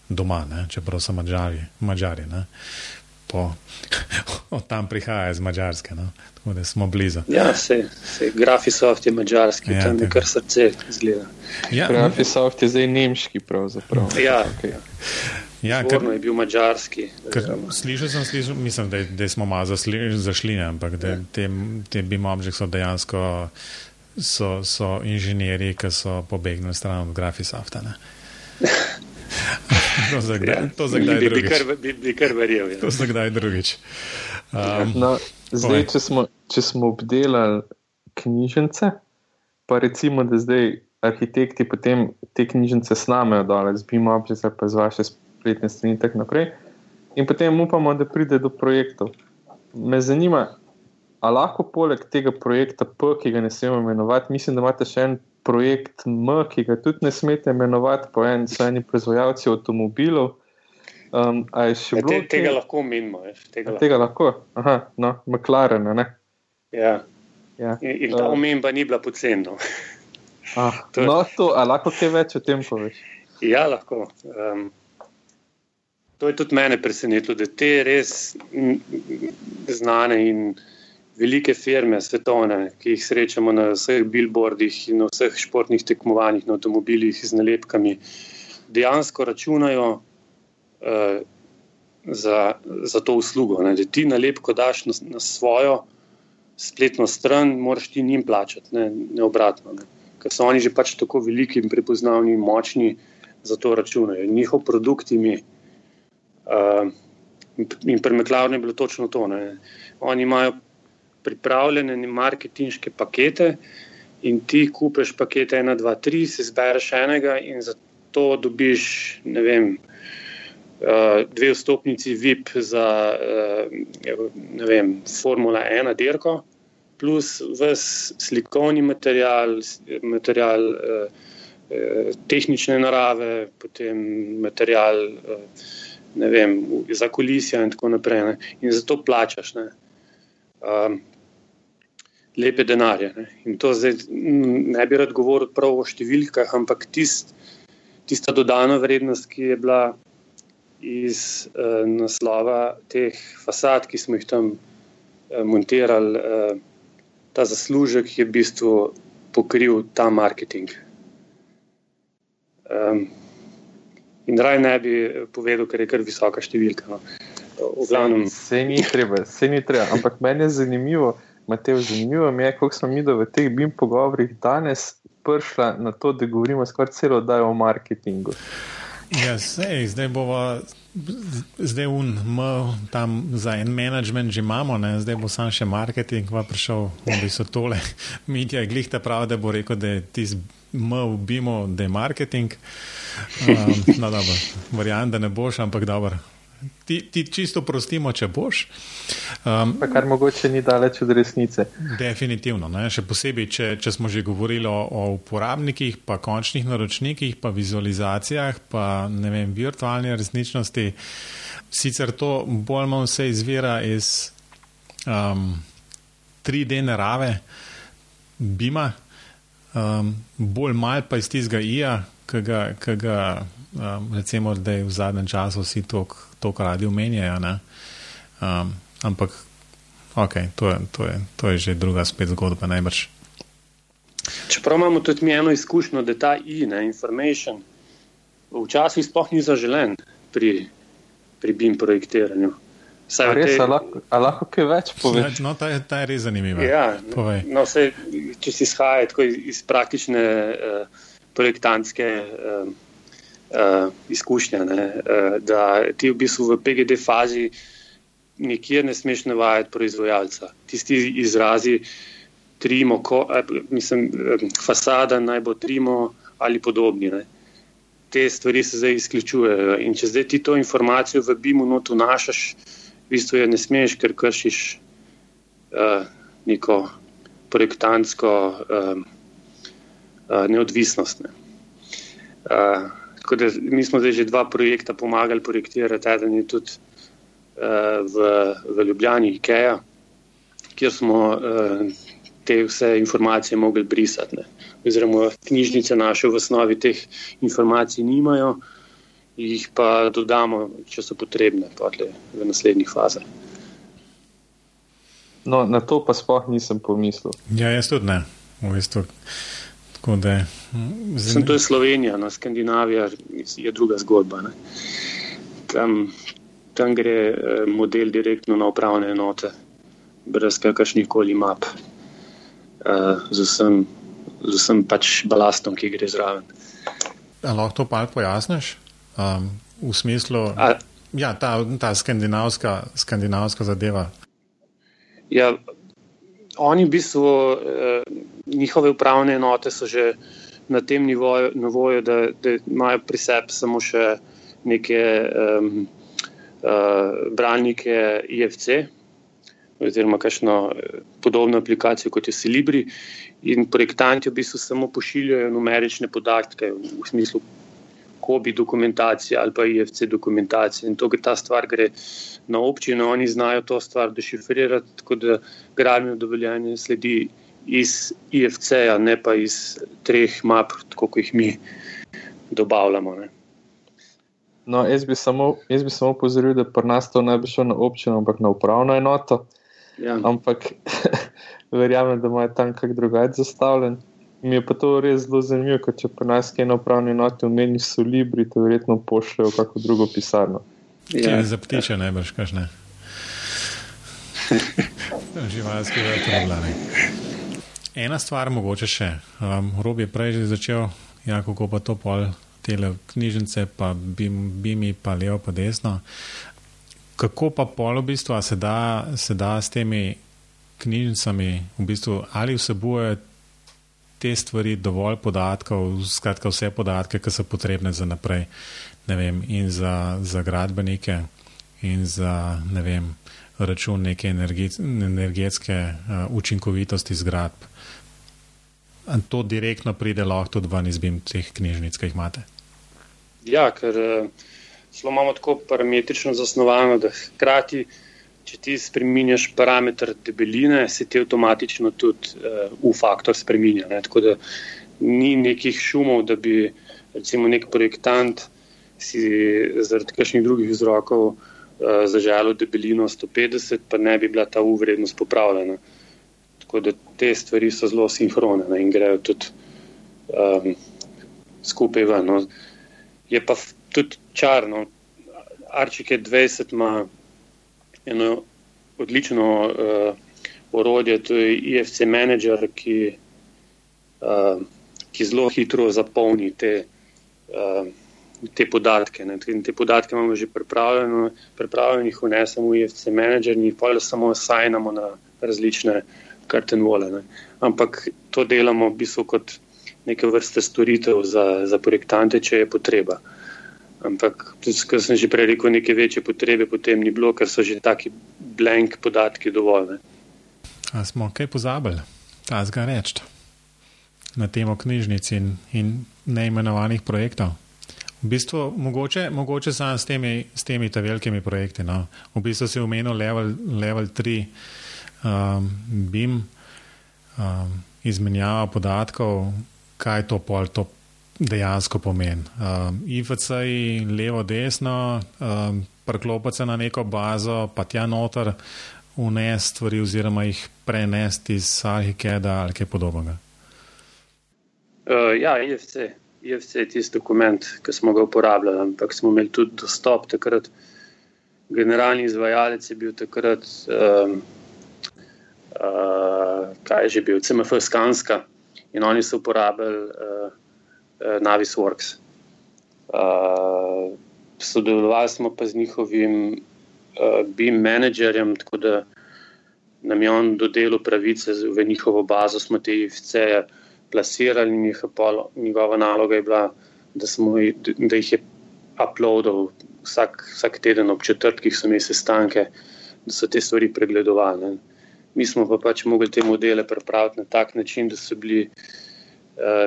doma, ne? čeprav so mađari. mađari po, od tam prihaja iz Mačarske, no? tako da smo blizu. Ja, se, se Graphisoft je mačarski, ja, tam je kar srce zgleda. Ja, Graphisoft je zdaj nemški, pravzaprav. Ja, okay. Ja kar, je bil mačarski. Slišal sem, slišal, mislim, da, da smo malo zasli, zašli, ampak da ja. te, te BIM-objekti so dejansko so, so inženirji, ki so pobegnili stran od Graphisofta. To za kdaj, ja. to za kdaj bi, drugič. Bi kar, bi, bi kar verjel. Ja. To za kdaj drugič. Um, no, zdaj, če smo, če smo obdelali knjižnice, pa recimo, da zdaj arhitekti potem te knjižnice snamejo dol, zbimo občese pa z vaše spletne strani in tako naprej. In potem upamo, da pride do projektov. Me zanima, ali lahko poleg tega projekta P, ki ga ne smemo imenovati, mislim, da imate še en projekt M, ki ga tudi ne smete imenovati, po eni strani proizvajalci avtomobilov. Um, ja, te, tega lahko omenimo. Tega, tega lahko, aha, no, McLaren. Ne? Ja. Ja. In, in ta uh, omemba ni bila poceni. No, ah, no to, lahko kaj več o tem poveš? Ja, lahko. Um, to je tudi mene presenetilo, da te res znane in velike firme, svetovne, ki jih srečamo na vseh billboardih in na vseh športnih tekmovanjih, na avtomobilih z nalepkami, dejansko računajo uh, za, za to uslugo. Ne? Da ti nalepko daš na, na svojo spletno stran, moraš ti njim plačati, ne, ne obratno. Ne? Ker so oni že pač tako veliki in prepoznavni in močni, zato računajo. Njihov produkt jim je. Uh, in pri Meklavni je bilo točno to. Ne? Oni imajo pripravljene marketinške pakete in ti kupiš pakete 1, 2, 3, si zbereš enega in za to dobiš, ne vem, uh, dve vstopnici VIP za, uh, vem, Formula 1 dirko, plus vse slikovni material, material uh, tehnične narave, potem material. Uh, Ne vem, za kulisija, in tako naprej. Ne. In zato plačaš. Um, lepe denarje. Ne. In to zdaj ne bi rad govoril prav o številkah, ampak tist, tista dodana vrednost, ki je bila iz uh, naslova teh fasad, ki smo jih tam uh, montirali, uh, ta zaslužek je v bistvu pokril ta marketing. Um, in raj ne bi povedal, ker je kar visoka številka. No. Glavnem... Se, se ni treba, se ni treba, ampak meni je zanimivo. Matej, zanimivo mi je, kako smo mi v teh BIM pogovorih danes prišli na to, da govorimo skoraj celo dan o marketingu. Ja, sej, zdaj bomo, zdaj un, tam za en management že imamo, ne? zdaj bo sam še marketing, pa prišel, da bi so tole. Mitja je glihta prav, da bo rekel, da je tisti M v BIM-u, da je marketing. Um, no, dobro, verjamem, da ne boš, ampak dobro. Ti, ti čisto prostimo, če boš. Um, kar mogoče ni daleč od resnice. Definitivno. Ne? Še posebej, če, če smo že govorili o, o uporabnikih, pa končnih naročnikih, pa vizualizacijah, pa ne vem, virtualni resničnosti. Sicer to bolj malo vse izvira iz um, 3D narave, bima, um, bolj mal pa iz tistega IA, ki ga um, recimo, da je v zadnjem času vsi to radi omenjajo. Um, ampak, ok, to je, to, je, to je že druga spet zgodba, najbrž. Čeprav imamo tudi mi eno izkušnjo, da ta I, ne, information, včasih sploh ni zaželen pri, pri BIM projektiranju. A res, te... lahko, a lahko kaj več poveš? No, ta, ta je res zanimiva. Ja, no, vse, če si izhaja iz, iz praktične uh, projektantske uh, uh, izkušnja, ne, uh, da ti v bistvu v PGD fazi nikjer ne smeš navajati proizvajalca. Tisti izrazi, trimo, ko, mislim, fasada naj bo trimo ali podobni. Ne. Te stvari se zdaj izključujejo. In če zdaj ti to informacijo v BIM-u notu našaš, v bistvu je ne smeš, ker kršiš uh, neko projektantsko uh, uh, neodvisnost. Ne. Uh, Tako da mi smo zdaj že dva projekta pomagali projektirati, eden je tudi uh, v, v Ljubljani, IKEA, kjer smo uh, te vse informacije mogli brisati. Ne. Oziroma, knjižnice naše v osnovi teh informacij nimajo, jih pa dodamo, če so potrebne, v naslednjih fazah. No, na to pa sploh nisem pomislil. Ja, jaz tudi ne. V bistvu. Da, Sem to je Slovenija, no, Skandinavija je druga zgodba. Tam, tam gre eh, model direktno na upravne enote, brez kakršnih koli map, eh, z vsem, z vsem pač balastom, ki gre zraven. Lahko to pa pojasniš um, v smislu, da ja, ta, ta skandinavska, skandinavska zadeva. Ja, oni v bistvu. Eh, njihove upravne enote so že na tem nivoju, nivoju da, da imajo pri sebi samo še neke um, uh, branike IFC oziroma kakšno eh, podobno aplikacijo kot je Silibri in projektanti v bistvu samo pošiljajo numerične podatke v smislu kobi dokumentacije ali pa IFC dokumentacije in to, ta stvar gre na občino, oni znajo to stvar dešifrirati, tako da gradnjo dovoljanje sledi iz IFC-ja, ne pa iz treh map, kot jih mi dobavljamo. Ne. No, jaz bi samo upozoril, da pri nas to ne bi šlo na občino, ampak na upravno enoto. Ja. Ampak verjamem, da imajo tam kaj drugače zastavljen. Mi je pa to res zelo zanimivo, ker če pri nas kaj na upravni enoti omeniš, so libri, te verjetno pošljajo v kako drugo pisarno. Ja, za ptiče najbrž, kaj ne. Živalske vrtove. Ena stvar, mogoče še. Um, Rob je prej že začel, ja, kako pa to pol, te knjižnice, pa bi mi pa levo, pa desno. Kako pa pol v bistvu se da, se da s temi knjižnicami, v bistvu, ali vsebujejo te stvari dovolj podatkov, skratka vse podatke, ki so potrebne za naprej, ne vem, in za, za gradbenike, in za, ne vem, račun neke energetske uh, učinkovitosti zgradb to direktno pride lahko tudi ven iz teh knjižnic, ki jih imate? Ja, ker zelo eh, imamo tako parametrično zasnovano, da hkrati, če ti spremeniš parameter debeline, se ti avtomatično tudi uh, v faktor spremenja. Ne? Tako da ni nekih šumov, da bi recimo nek projektant si zaradi kakšnih drugih vzrokov uh, zaželil debelino 150, pa ne bi bila ta uvrednost popravljena. Tako da te stvari so zelo sinhrone ne, in grejo tudi um, skupaj ven. No. Je pa tudi čarno. Arčik je 20, ima eno odlično uh, orodje, to je IFC Manager, ki, uh, ki zelo hitro zapolni te, uh, te podatke. Ne. Te podatke imamo že pripravljene, jih vnesemo v IFC Manager in jih pa samo sajnamo na različne karten vole. Ne. Ampak to delamo v bistvu kot neke vrste storitev za, za projektante, če je potreba. Ampak, kot sem že prej rekel, neke večje potrebe potem ni bilo, ker so že taki blank podatki dovolj. A smo kaj pozabili, ta zga reči, na temo knjižnic in, in neimenovanih projektov? V bistvu, mogoče, mogoče samo s temi, s temi ta velikimi projekti. No. V bistvu si omenil level, level 3 um, BIM, um, izmenjava podatkov, kaj to pol to dejansko pomeni. Um, IFC je levo, desno, um, preklopiti se na neko bazo, pa tja noter unesti stvari, oziroma jih prenesti iz Arhikeda ali kaj podobnega. Uh, ja, IFC je vse tisti dokument, ki smo ga uporabljali, ampak smo imeli tudi dostop takrat. Generalni izvajalec je bil takrat, um, uh, kaj je že bil, CMF Skanska in oni so uporabljali uh, Navisworks. Uh, sodelovali smo pa z njihovim uh, BIM menedžerjem, tako da nam je on dodelil pravice v njihovo bazo, smo te IFC-je plasirali in pol, njegova naloga je bila, da, smo, da jih je uploadil vsak, vsak teden ob četrtkih, so imeli sestanke, da so te stvari pregledovali. Mi smo pa pač mogli te modele pripraviti na tak način, da so bili uh,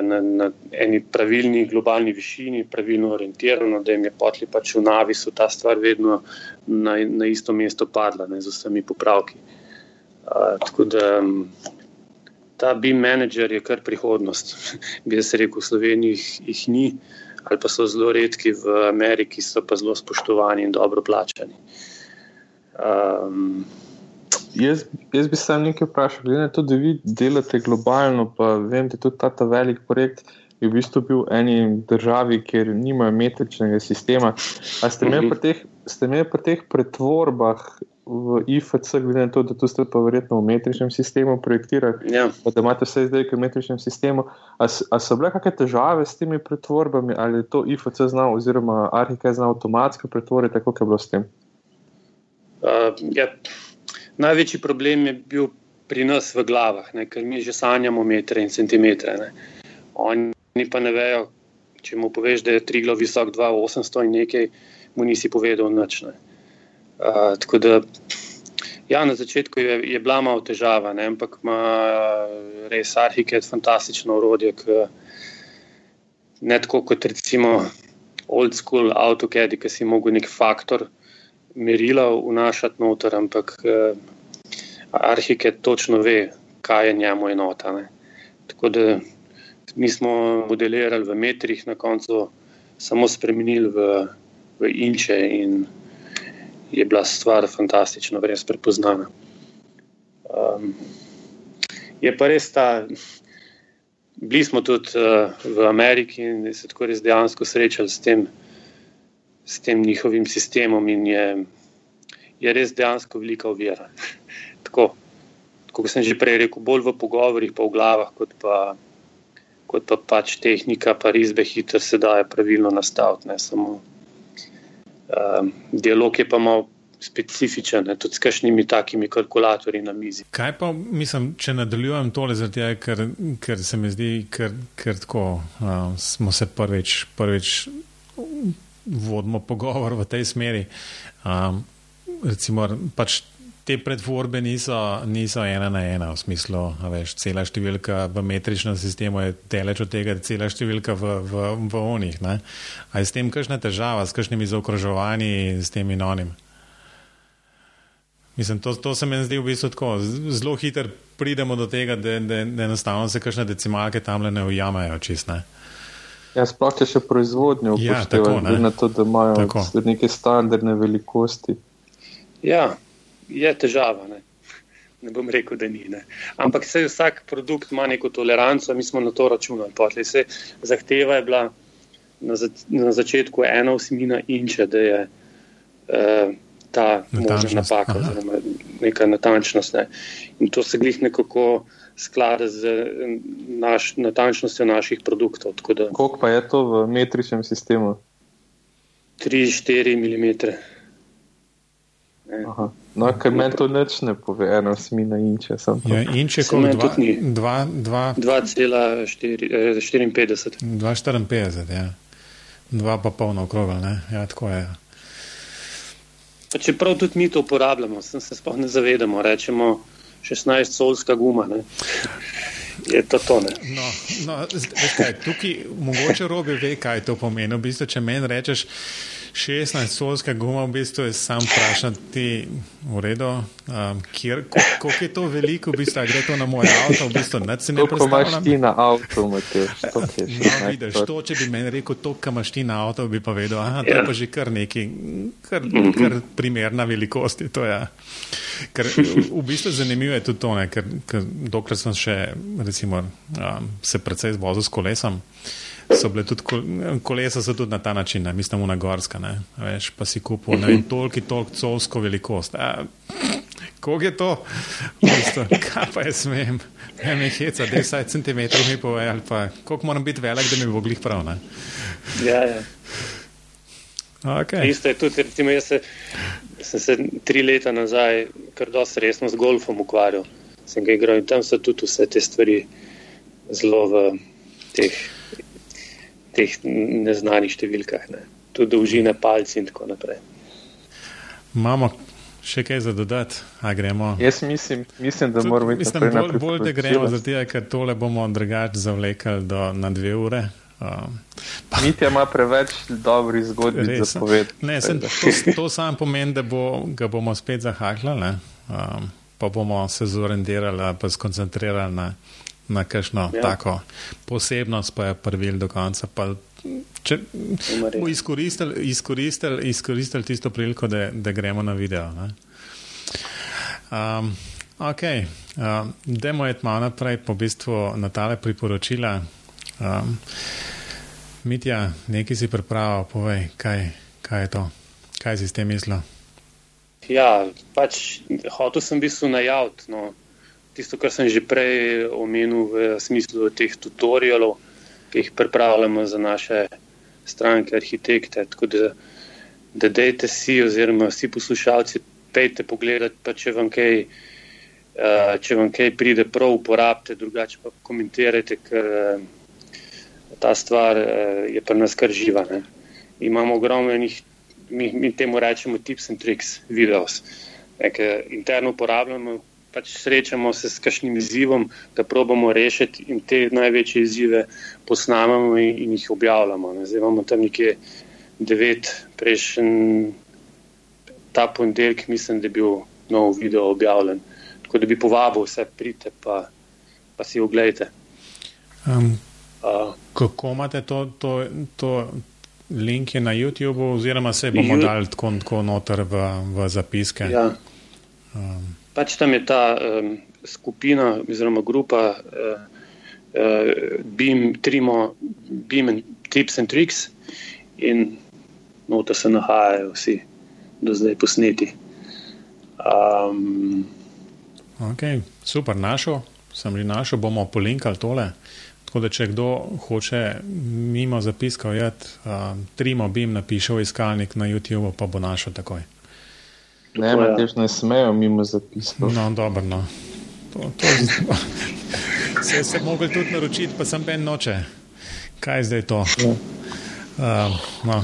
na, na eni pravilni globalni višini, pravilno orientirani, da jim je potli pač v navisu ta stvar vedno na, na isto mesto padla, ne, z vsemi popravki. Uh, tako da um, ta BIM menedžer je kar prihodnost. Bi se rekel, v Sloveniji jih, jih ni, ali pa so zelo redki, v Ameriki so pa zelo spoštovani in dobro plačani. Um, jaz, jaz bi se nekaj vprašal, glede na to, da vi delate globalno, pa vem, da je tudi ta, ta velik projekt. Je v bistvu bil v eni državi, kjer nimajo metričnega sistema. Ali ste imeli pri teh, teh pretvorbah v IFC, glede na to, da tu ste pa verjetno v metričnem sistemu projektirali, ja. da imate vse zdaj v metričnem sistemu. Ali so bile kakšne težave s temi pretvorbami, ali je to IFC znal, oziroma Arhika znal avtomatsko pretvoriti, tako kot je bilo s tem? Uh, ja. Največji problem je bil pri nas v glavah, ne? ker mi že sanjamo metre in centimetre. Ne? Oni pa ne vejo, če mu poveš, da je tri glav visok 2,800 in nekaj, mu nisi povedal nič. Ne? tako da, ja, na začetku je, je bila malo težava, ne, ampak ima res Arhiket fantastično urodje, ki ne tako kot recimo old school AutoCAD, ki si mogel nek faktor merila vnašati noter, ampak uh, Arhiket točno ve, kaj je njemu enota. Ne. Tako da mi smo modelirali v metrih, na koncu samo spremenili v, v inče in je bila stvar fantastično, res prepoznana. Um, je pa res ta, bili smo tudi uh, v Ameriki in se tako res dejansko srečali s tem, s tem njihovim sistemom, in je, je res dejansko velika ovira. tako, kot sem že prej rekel, bolj v pogovorih, pa v glavah, kot pa, kot pa pač tehnika, pa risbe hitro se da pravilno nastaviti. Um, dialog je pa malo specifičen, ne, tudi s kakšnimi takimi kalkulatorji na mizi. Kaj pa mislim, če nadaljujem tole, tega, ker, ker se mi zdi, ker, ker tako uh, smo se prvič, prvič vodimo pogovor v tej smeri. Um, recimo, pač te pretvorbe niso, niso ena na ena, v smislu, da je cela številka v metričnem sistemu daleč od tega, da je cela številka v, v, v onih. Ali je s tem kakšna težava, s kakšnimi zaokrožovanji, s tem in onim? Mislim, to, to se mi zdi v bistvu tako. Zelo hitro pridemo do tega, da, da, da enostavno se kakšne decimalke tam ne ujamajo čistne. Ja, sploh če še proizvodnjo upoštevajo, ja, na to, da imajo tako. neke standardne velikosti. Ja, je težava. Ne, ne bom rekel, da ni. Ne. Ampak se vsak produkt ima neko toleranco, mi smo na to računali. Potli se zahteva je bila na, za, na začetku ena osmina inča, da je uh, ta možna napaka, oziroma neka natančnost. Ne. In to se glih nekako sklada z naš, natančnostjo naših produktov. Koliko pa je to v metričnem sistemu? 3-4 mm. No, ker meni to neč ne pove, eno smina inče. Ja, inče kot 2,54. 2,54, ja. dva pa polno okrogel, ne? Ja, tako je. Pa čeprav tudi mi to uporabljamo, sem se sploh ne zavedamo, rečemo 16 solska guma, ne? Je to to, ne? No, no, kaj, tukaj mogoče robi ve, kaj to pomeni. V bistvu, če meni rečeš, 16 solska guma, v bistvu je sam vprašati, v redu, um, koliko je to veliko, v bistvu, gre to na moj avto, v bistvu, ne se ne predstavljam. Koliko imaš ti na avtu, Matej? No, vidiš, to, če bi meni rekel, to, kar imaš ti na avtu, bi pa vedel, aha, to je ja. pa že kar neki, kar, kar primerna velikost je to, ja. Ker v bistvu zanimivo je tudi to, ne, ker, ker dokler sem še, recimo, um, se precej zvozil s kolesom, so bile tudi kolesa, so tudi na ta način, ne, mislim, una gorska, ne, veš, pa si kupil, ne vem, toliko, toliko covsko velikost. Kog je to? Bistvo, kaj pa jaz smem? Ne, me heca, 10 cm mi pove, ali pa koliko moram biti velik, da mi bo glih prav, ne? Ja, ja. Okay. Isto je tudi, recimo, jaz se, sem se tri leta nazaj kar dosti resno z golfom ukvarjal. Sem ga igral in tam so tudi vse te stvari zelo v teh teh neznanih številkah, ne. tudi dolžine palcev in tako naprej. Imamo še kaj za dodati, a gremo? Jaz mislim, mislim da moramo biti bolj, bolj, bolj, da gremo, zato, ker tole bomo drugače zavlekli do na dve ure. Um, Mitja ima preveč dobrih zgodb za povedati. To, to samo pomeni, da bo, ga bomo spet zahakljali, um, pa bomo se zorendirali, pa skoncentrirali na na kakšno ja. tako posebnost, pa je prvil do konca. Pa, če bomo izkoristili, izkoristili, izkoristili tisto priliko, da, da gremo na video. Um, ok, um, demo je malo naprej, po bistvu na tale priporočila. Um, Mitja, nekaj si pripravil, povej, kaj, kaj je to, kaj si s tem mislil. Ja, pač hotel sem v bistvu najaviti. No tisto, kar sem že prej omenil v smislu teh tutorialov, ki jih pripravljamo za naše stranke, arhitekte. Tako da, da dejte si, oziroma vsi poslušalci, pejte pogledati, pa če vam kaj. Uh, če vam kaj pride prav, uporabite, drugače pa komentirajte, ker uh, ta stvar uh, je pri nas kar živa. Ne. Imamo ogromno enih, mi, mi temu rečemo, tips and tricks, videos, ki interno uporabljamo, pač srečamo se s kakšnim izzivom, da probamo rešiti in te največje izzive posnamemo in, in jih objavljamo. Ne. Zdaj imamo tam nekje devet, prejšnji ta ponedeljek, mislim, da je bil nov video objavljen. Tako da bi povabil vse, pridite pa, pa si oglejte. Um, uh, kako imate to, to, to link na YouTubu, oziroma se bomo dali tako, tako noter v, v zapiske? Ja. Um, pač tam je ta um, skupina oziroma grupa uh, uh, BIM, Trimo, BIM and Tips and Tricks in nota se nahajajo vsi do zdaj posneti. Um, ok, super, našel, sem že našel, bomo polinkali tole. Tako da, če kdo hoče mimo zapiskov, uh, Trimo, BIM napiše v iskalnik na YouTube, pa bo našel takoj. Ne, ne, tež ne smejo mimo zapisov. No, dobro, no. To, to se je mogel tudi naročiti, pa sem ben noče. Kaj je zdaj to? Ja. Uh, no.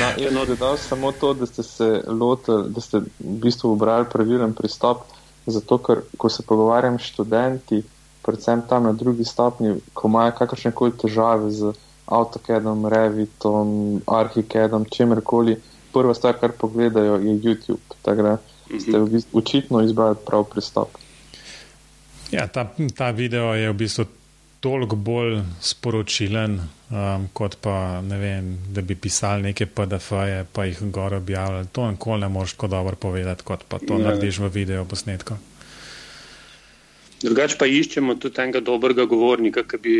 Na, je no, dodal samo to, da ste se lotili, da ste v bistvu obrali pravilen pristop, zato ker, ko se pogovarjam s študenti, predvsem tam na drugi stopni, ko imajo kakršne koli težave z AutoCADom, Revitom, Archicadom, čemerkoli, prva stvar, kar pogledajo, je YouTube. Tako da ste v bistvu očitno izbrali prav pristop. Ja, ta, ta video je v bistvu toliko bolj sporočilen, um, kot pa ne vem, da bi pisali neke PDF-je, pa jih gor objavljali. To nikoli ne moreš tako dobro povedati, kot pa to ne. Ja. narediš v video posnetku. Drugač pa iščemo tudi enega dobrega govornika, ki bi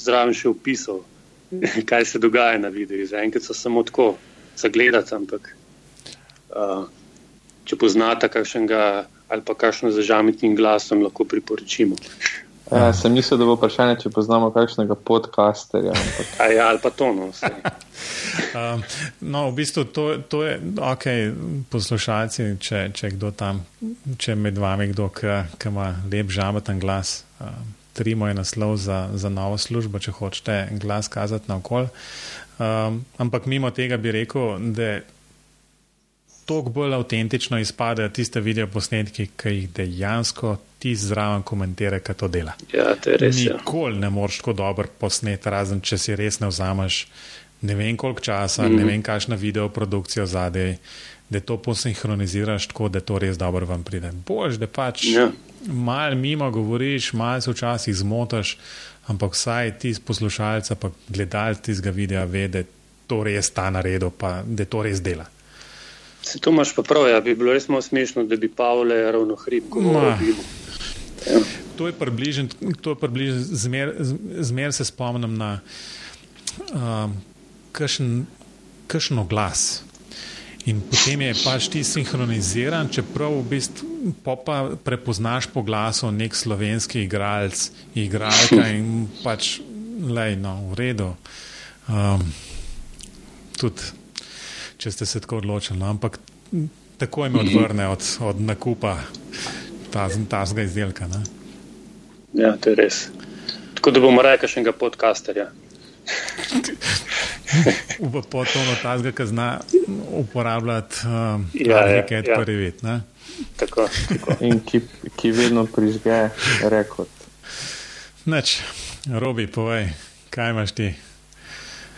zraven še opisal, kaj se dogaja na videu. Zaenkrat so samo tako zagledati, ampak uh, če poznate kakšnega ali pa kakšno zažamitnim glasom, lahko priporočimo. Ja, sem mislil, da bo vprašanje, če poznamo kakšnega podcasterja. Ampak... Ja, ali pa to. No, um, no, v bistvu to, to je, ok, poslušalci, če, če kdo tam, če med vami kdo, ki ima lep žameten glas. Um, Trimo je naslov za, za novo službo, če hočete glas kazati na okolje. Um, ampak mimo tega bi rekel, da toliko bolj avtentično izpadejo tiste video posnetki, ki jih dejansko ti zraven komentiraš, kaj to dela. Ja, to je res. ja. Nikoli ne moreš tako dobro posneti, razen če si res ne vzameš ne vem koliko časa, mm -hmm. ne vem kakšna video produkcija zadaj, da to posinhroniziraš tako, da to res dobro vam pride. Bož, da pač Ja. mal mimo govoriš, mal se včasih zmotaš, ampak vsaj ti poslušalca, pa gledalec tistega videa ve, da to res ta naredil, pa da to res dela. Se to imaš pa prav, ja, bi bilo res malo smešno, da bi Pavle ravno hrib govoril. Ja. To je približno, to je približno, zmer, zmer se spomnim na um, kakšen, kakšen oglas. In potem je pač ti sinhroniziran, čeprav v bistvu pa prepoznaš po glasu nek slovenski igralec, igralka in pač lej, no, v redu. Um, tudi, če ste se tako odločili, no, ampak takoj me odvrne od, od nakupa tazga izdelka. Ne? ja, to je res. Tako da bomo rekli še enega podcasterja. V potonu tazga, ki zna uporabljati um, Ja, ja, raket ja. prvi vid. Ne? Tako, tako. In ki, ki vedno prižge rekord. Nič, Robi, povej, kaj imaš ti?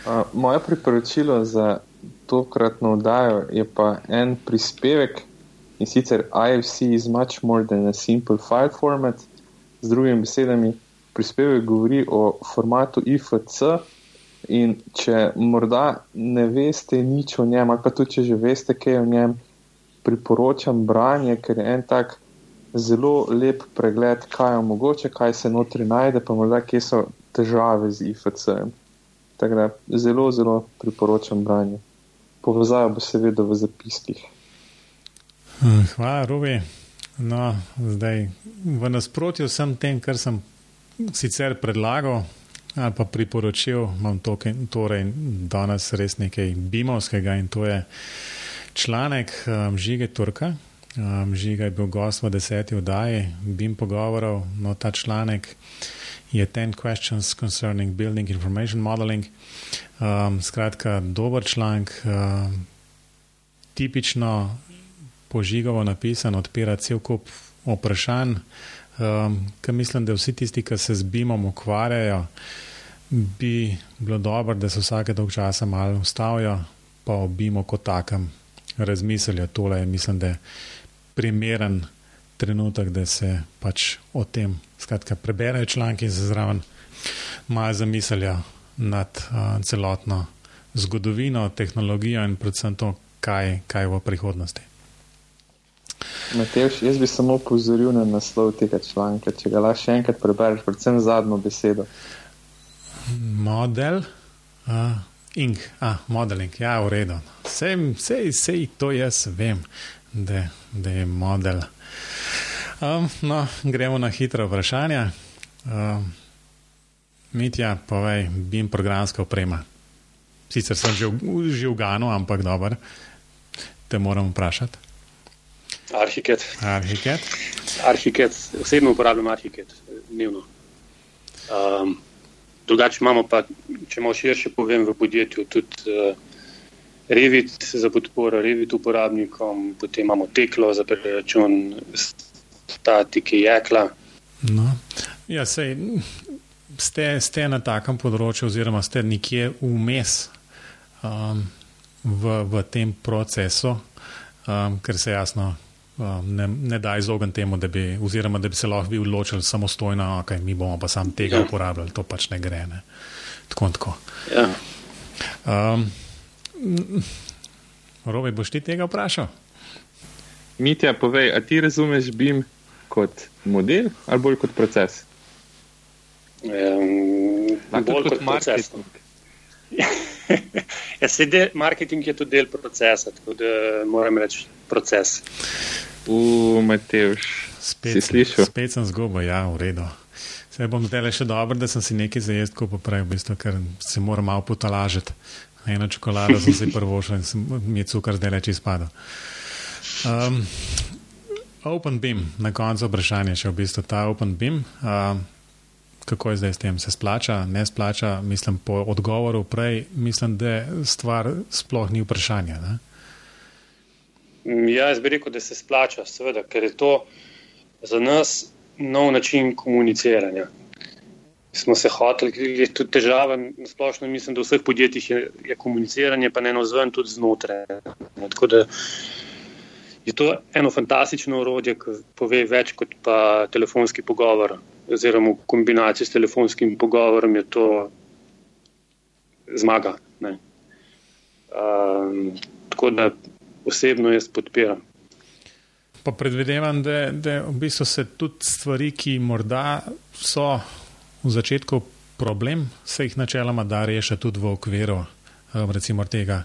Uh, moje priporočilo za tokratno oddajo je pa en prispevek in sicer IFC is much more than a simple file format. Z drugimi besedami, prispevek govori o formatu IFC in če morda ne veste nič o njem, ali pa tudi če že veste kaj o njem, priporočam branje, ker je en tak zelo lep pregled, kaj je mogoče, kaj se notri najde, pa morda kje so težave z IFC-jem. Tako da zelo, zelo priporočam branje. Povezava bo seveda v zapiskih. Hm, Hvala, Robi. No, zdaj, v nasprotju vsem tem, kar sem sicer predlagal ali pa priporočil, imam toke, torej danes res nekaj bimovskega in to je članek um, Žige Turka. Um, Žiga je bil gost v deseti oddaji, bim pogovorov, no ta članek je 10 questions concerning building information modeling. Um, skratka, dober članek, um, tipično požigovo napisan, odpira cel kup vprašanj, um, ki mislim, da vsi tisti, ki se z BIM-om ukvarjajo, bi bilo dobro, da se vsake dolg časa malo ustavijo, pa o BIM-u kot takem razmislijo. Tole je, mislim, da je primeren trenutek, da se pač o tem, skratka, preberejo članki in se zraven malo zamislijo nad uh, celotno zgodovino, tehnologijo in predvsem to, kaj, kaj v prihodnosti. Matejš, jaz bi samo upozoril na naslov tega članka, če ga lahko še enkrat prebereš, predvsem zadnjo besedo. Model, uh, ink, ah, modeling, ja, v redu. Sej, sej, sej to jaz vem, da, da je model. Um, no, gremo na hitro vprašanje. Um, Mitja, povej, bim programska oprema. Sicer sem že v, že v Ganu, ampak dobro, te moram vprašati. Arhiket. Arhiket. Arhiket, osebno uporabljam Arhiket dnevno. Um, drugače imamo pa, če malo širše povem, v podjetju tudi uh, Revit za podporo Revit uporabnikom, potem imamo Teklo za preračun statike Jekla. No. Ja, sej, ste, ste na takem področju, oziroma ste nekje vmes um, v, v tem procesu, um, ker se jasno ne, ne da izogniti temu, da bi, oziroma, da bi se lahko vi odločili samostojno, okay, mi bomo pa sam tega Ja. uporabljali, to pač ne gre. Ne. Tako in tako. Ja. Um, Robi, boš ti tega vprašal? Mitja, povej, a ti razumeš BIM kot model ali bolj kot proces? Um, bolj tudi kot proces. ja, se del, marketing je tudi del procesa, tako da moram reči proces. U, Matejš, Spet, si slišal? spet sem zgubil, ja, v redu. Se bom zdaj še dobro, da sem si nekaj za jesti kupil prej, v bistvu, ker se moram malo potalažiti. Eno čokolado sem si prvošel in sem, mi je cukor zdaj leče izpadel. Um, open Beam, na koncu vprašanje še v bistvu ta Open Beam. Um, kako je zdaj s tem, se splača, ne splača. Mislim, po odgovoru prej, mislim, da stvar sploh ni vprašanje. Ne? Ja, jaz bi rekel, da se splača, seveda, ker je to za nas nov način komuniciranja. Smo se hoteli, je tudi težava, splošno mislim, da v vseh podjetjih je, je komuniciranje, pa ne eno zven, tudi znotraj. Tako da je to eno fantastično urodje, ki pove več kot pa telefonski pogovor, oziroma v kombinaciji s telefonskim pogovorom je to zmaga. Um, tako da osebno jaz podpiram. Pa predvidevam, da, da v bistvu se tudi stvari, ki morda so v začetku problem, se jih načeloma da rešiti tudi v okviru um, recimo tega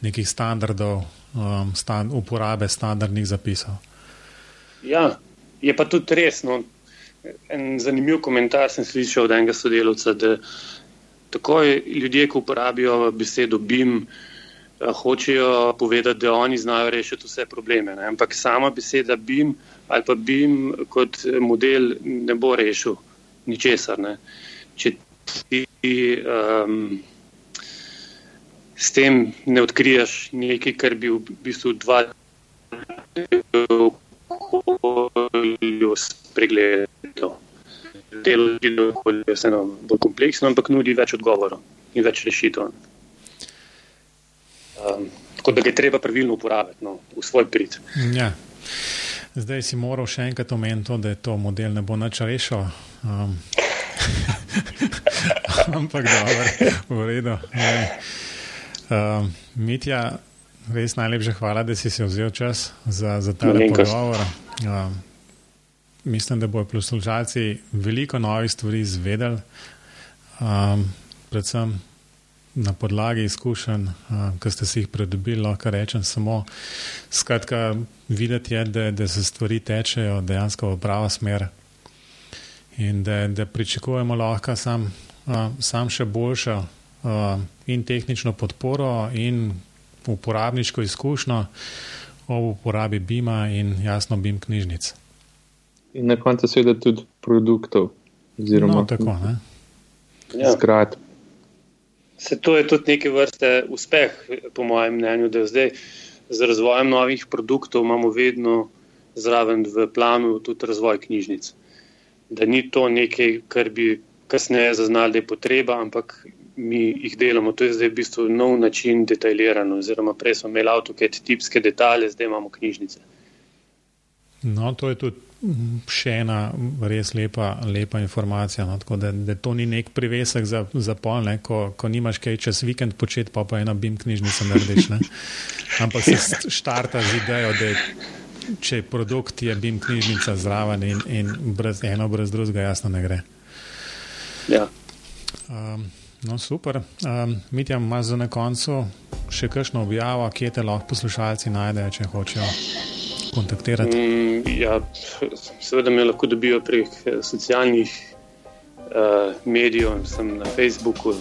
nekih standardov um, stand, uporabe standardnih zapisov. Ja, je pa tudi resno. En zanimiv komentar sem slišal od enega sodelavca, da takoj ljudje, ki uporabijo besedo BIM, eh, hočejo povedati, da oni znajo rešiti vse probleme. Ne? Ampak sama beseda BIM ali pa BIM kot model ne bo rešil ničesar. Ne? Če ti um, s tem ne odkriješ nekaj, kar bi v bistvu dva ljudi spregledal. Delo je vseeno bolj kompleksno, ampak nudi več odgovorov in več rešitev. Um, tako da ga je treba pravilno uporabiti no, v svoj prid. Ja. Zdaj si moral še enkrat omeniti, da je to model ne bo nič rešil. Um, ampak dobro, v redu. Uh, Mitja, res najlepša hvala, da si se vzel čas za, za ta pogovor. Uh, mislim, da bodo poslušalci veliko novih stvari izvedeli, um, predvsem na podlagi izkušenj, uh, ki ste si jih pridobili, lahko rečem samo. Skratka, videti je, da, da se stvari tečejo dejansko v pravo smer in da, da pričakujemo lahko sam, uh, sam še boljšo uh, in tehnično podporo, in uporabniško izkušnjo ob uporabi BIM-a in jasno BIM knjižnic. In na koncu, seveda, tudi produktov, oziroma no, tako. Ja. Zgrad. Se to je tudi neke vrste uspeh, po mojem mnenju, da zdaj z razvojem novih produktov imamo vedno zraven v planu tudi razvoj knjižnic. Da ni to nekaj, kar bi kasneje zaznali, da je potreba, ampak mi jih delamo. To je zdaj v bistvu nov način detaljiranja. Oziroma, prej smo imeli avtoket, tipske detalje, zdaj imamo knjižnice. No, to je tudi še ena res lepa, lepa informacija. No, tako, da, da to ni nek privesek za, za pol, ne, ko, ko nimaš kaj čez vikend početi, pa pa ena bim knjižnica narediš. Ne. Ampak se štarta z idejo, da če produkt je bim knjižnica zraven in, in brez eno, brez drugega, jasno ne gre. Ja. Um, No, super. Um, Mitja, imaš za na koncu še kakšno objavo, kje te lahko poslušalci najdejo, če hočejo kontaktirati? Mm, ja, seveda me lahko dobijo prek eh, socialnih uh, medijev, sem na Facebooku, uh,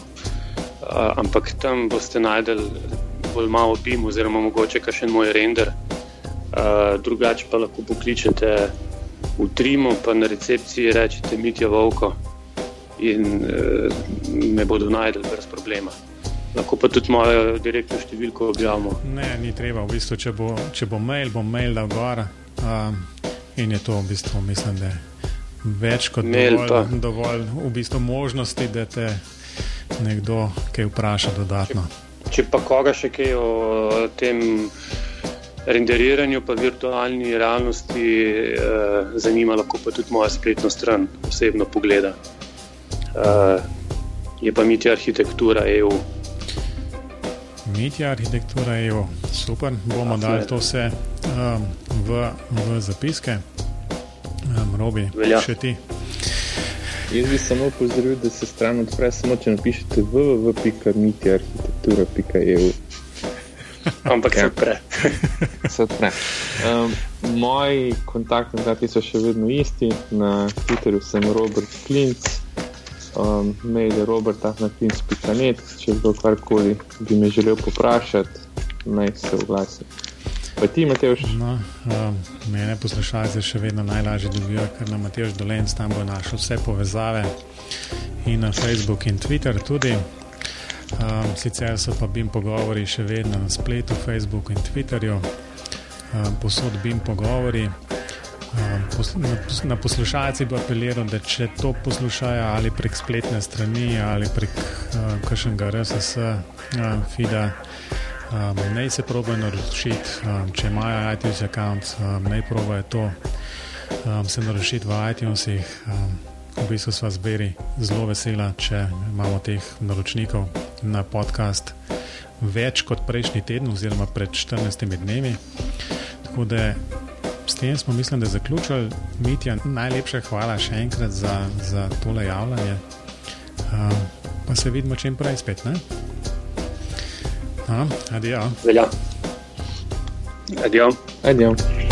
ampak tam boste najdel bolj malo BIM oziroma mogoče kakšen moj render. Uh, drugače pa lahko pokličete v Trimo, pa na recepciji rečete Mitja Vovko in uh, me bodo najdel brez problema. Lahko pa tudi mojo direktno številko objavimo. Ne, ni treba, v bistvu, če, bo, če bo mail, bom mail dal gor. Um, in je to v bistvu, mislim, da je več kot mail dovolj, dovolj v bistvu možnosti, da te nekdo kaj vpraša dodatno. Če, če pa koga še kaj o tem renderiranju, pa virtualni realnosti eh, zanima, lahko pa tudi moja spletna stran osebno pogleda uh, je pa mitja arhitektura EU. Mitja arhitektura EU, super, bomo dali to vse um, v, v zapiske, um, robi, Velja. še ti. Jaz bi samo pozdravil, da se stran odpre, samo če napišete www.mitjarhitektura.eu. Ampak se ja. odpre. se odpre. Um, moji kontaktni so še vedno isti, na Twitterju sem Robert Klinc um, mail je robert.net, če kdo karkoli bi me želel poprašati, naj se oglasi. Pa ti, Mateoš? No, um, mene poslušalce še vedno najlažje dobijo, ker na Mateoš Dolence tam bo našel vse povezave in na Facebook in Twitter tudi. Um, sicer so pa bim pogovori še vedno na spletu, Facebooku in Twitterju, um, posod bim pogovori. Na poslušalci bi apeliral, da če to poslušajo ali prek spletne strani ali prek uh, kakšnega RSS uh, feeda. Um, naj se probijo naročiti, um, če imajo iTunes račun, um, naj probijo to um, se naročiti v iTunesih. Um, v bistvu smo zberi zelo vesela, če imamo teh naročnikov na podcast več kot prejšnji teden, oziroma pred 14 dnevi. Tako da s tem smo, mislim, da zaključili. Mitja, najlepša hvala še enkrat za, za tole javljanje. Um, pa se vidimo čim prej spet. Ne? Adiós. Adiós. Adiós. Adiós.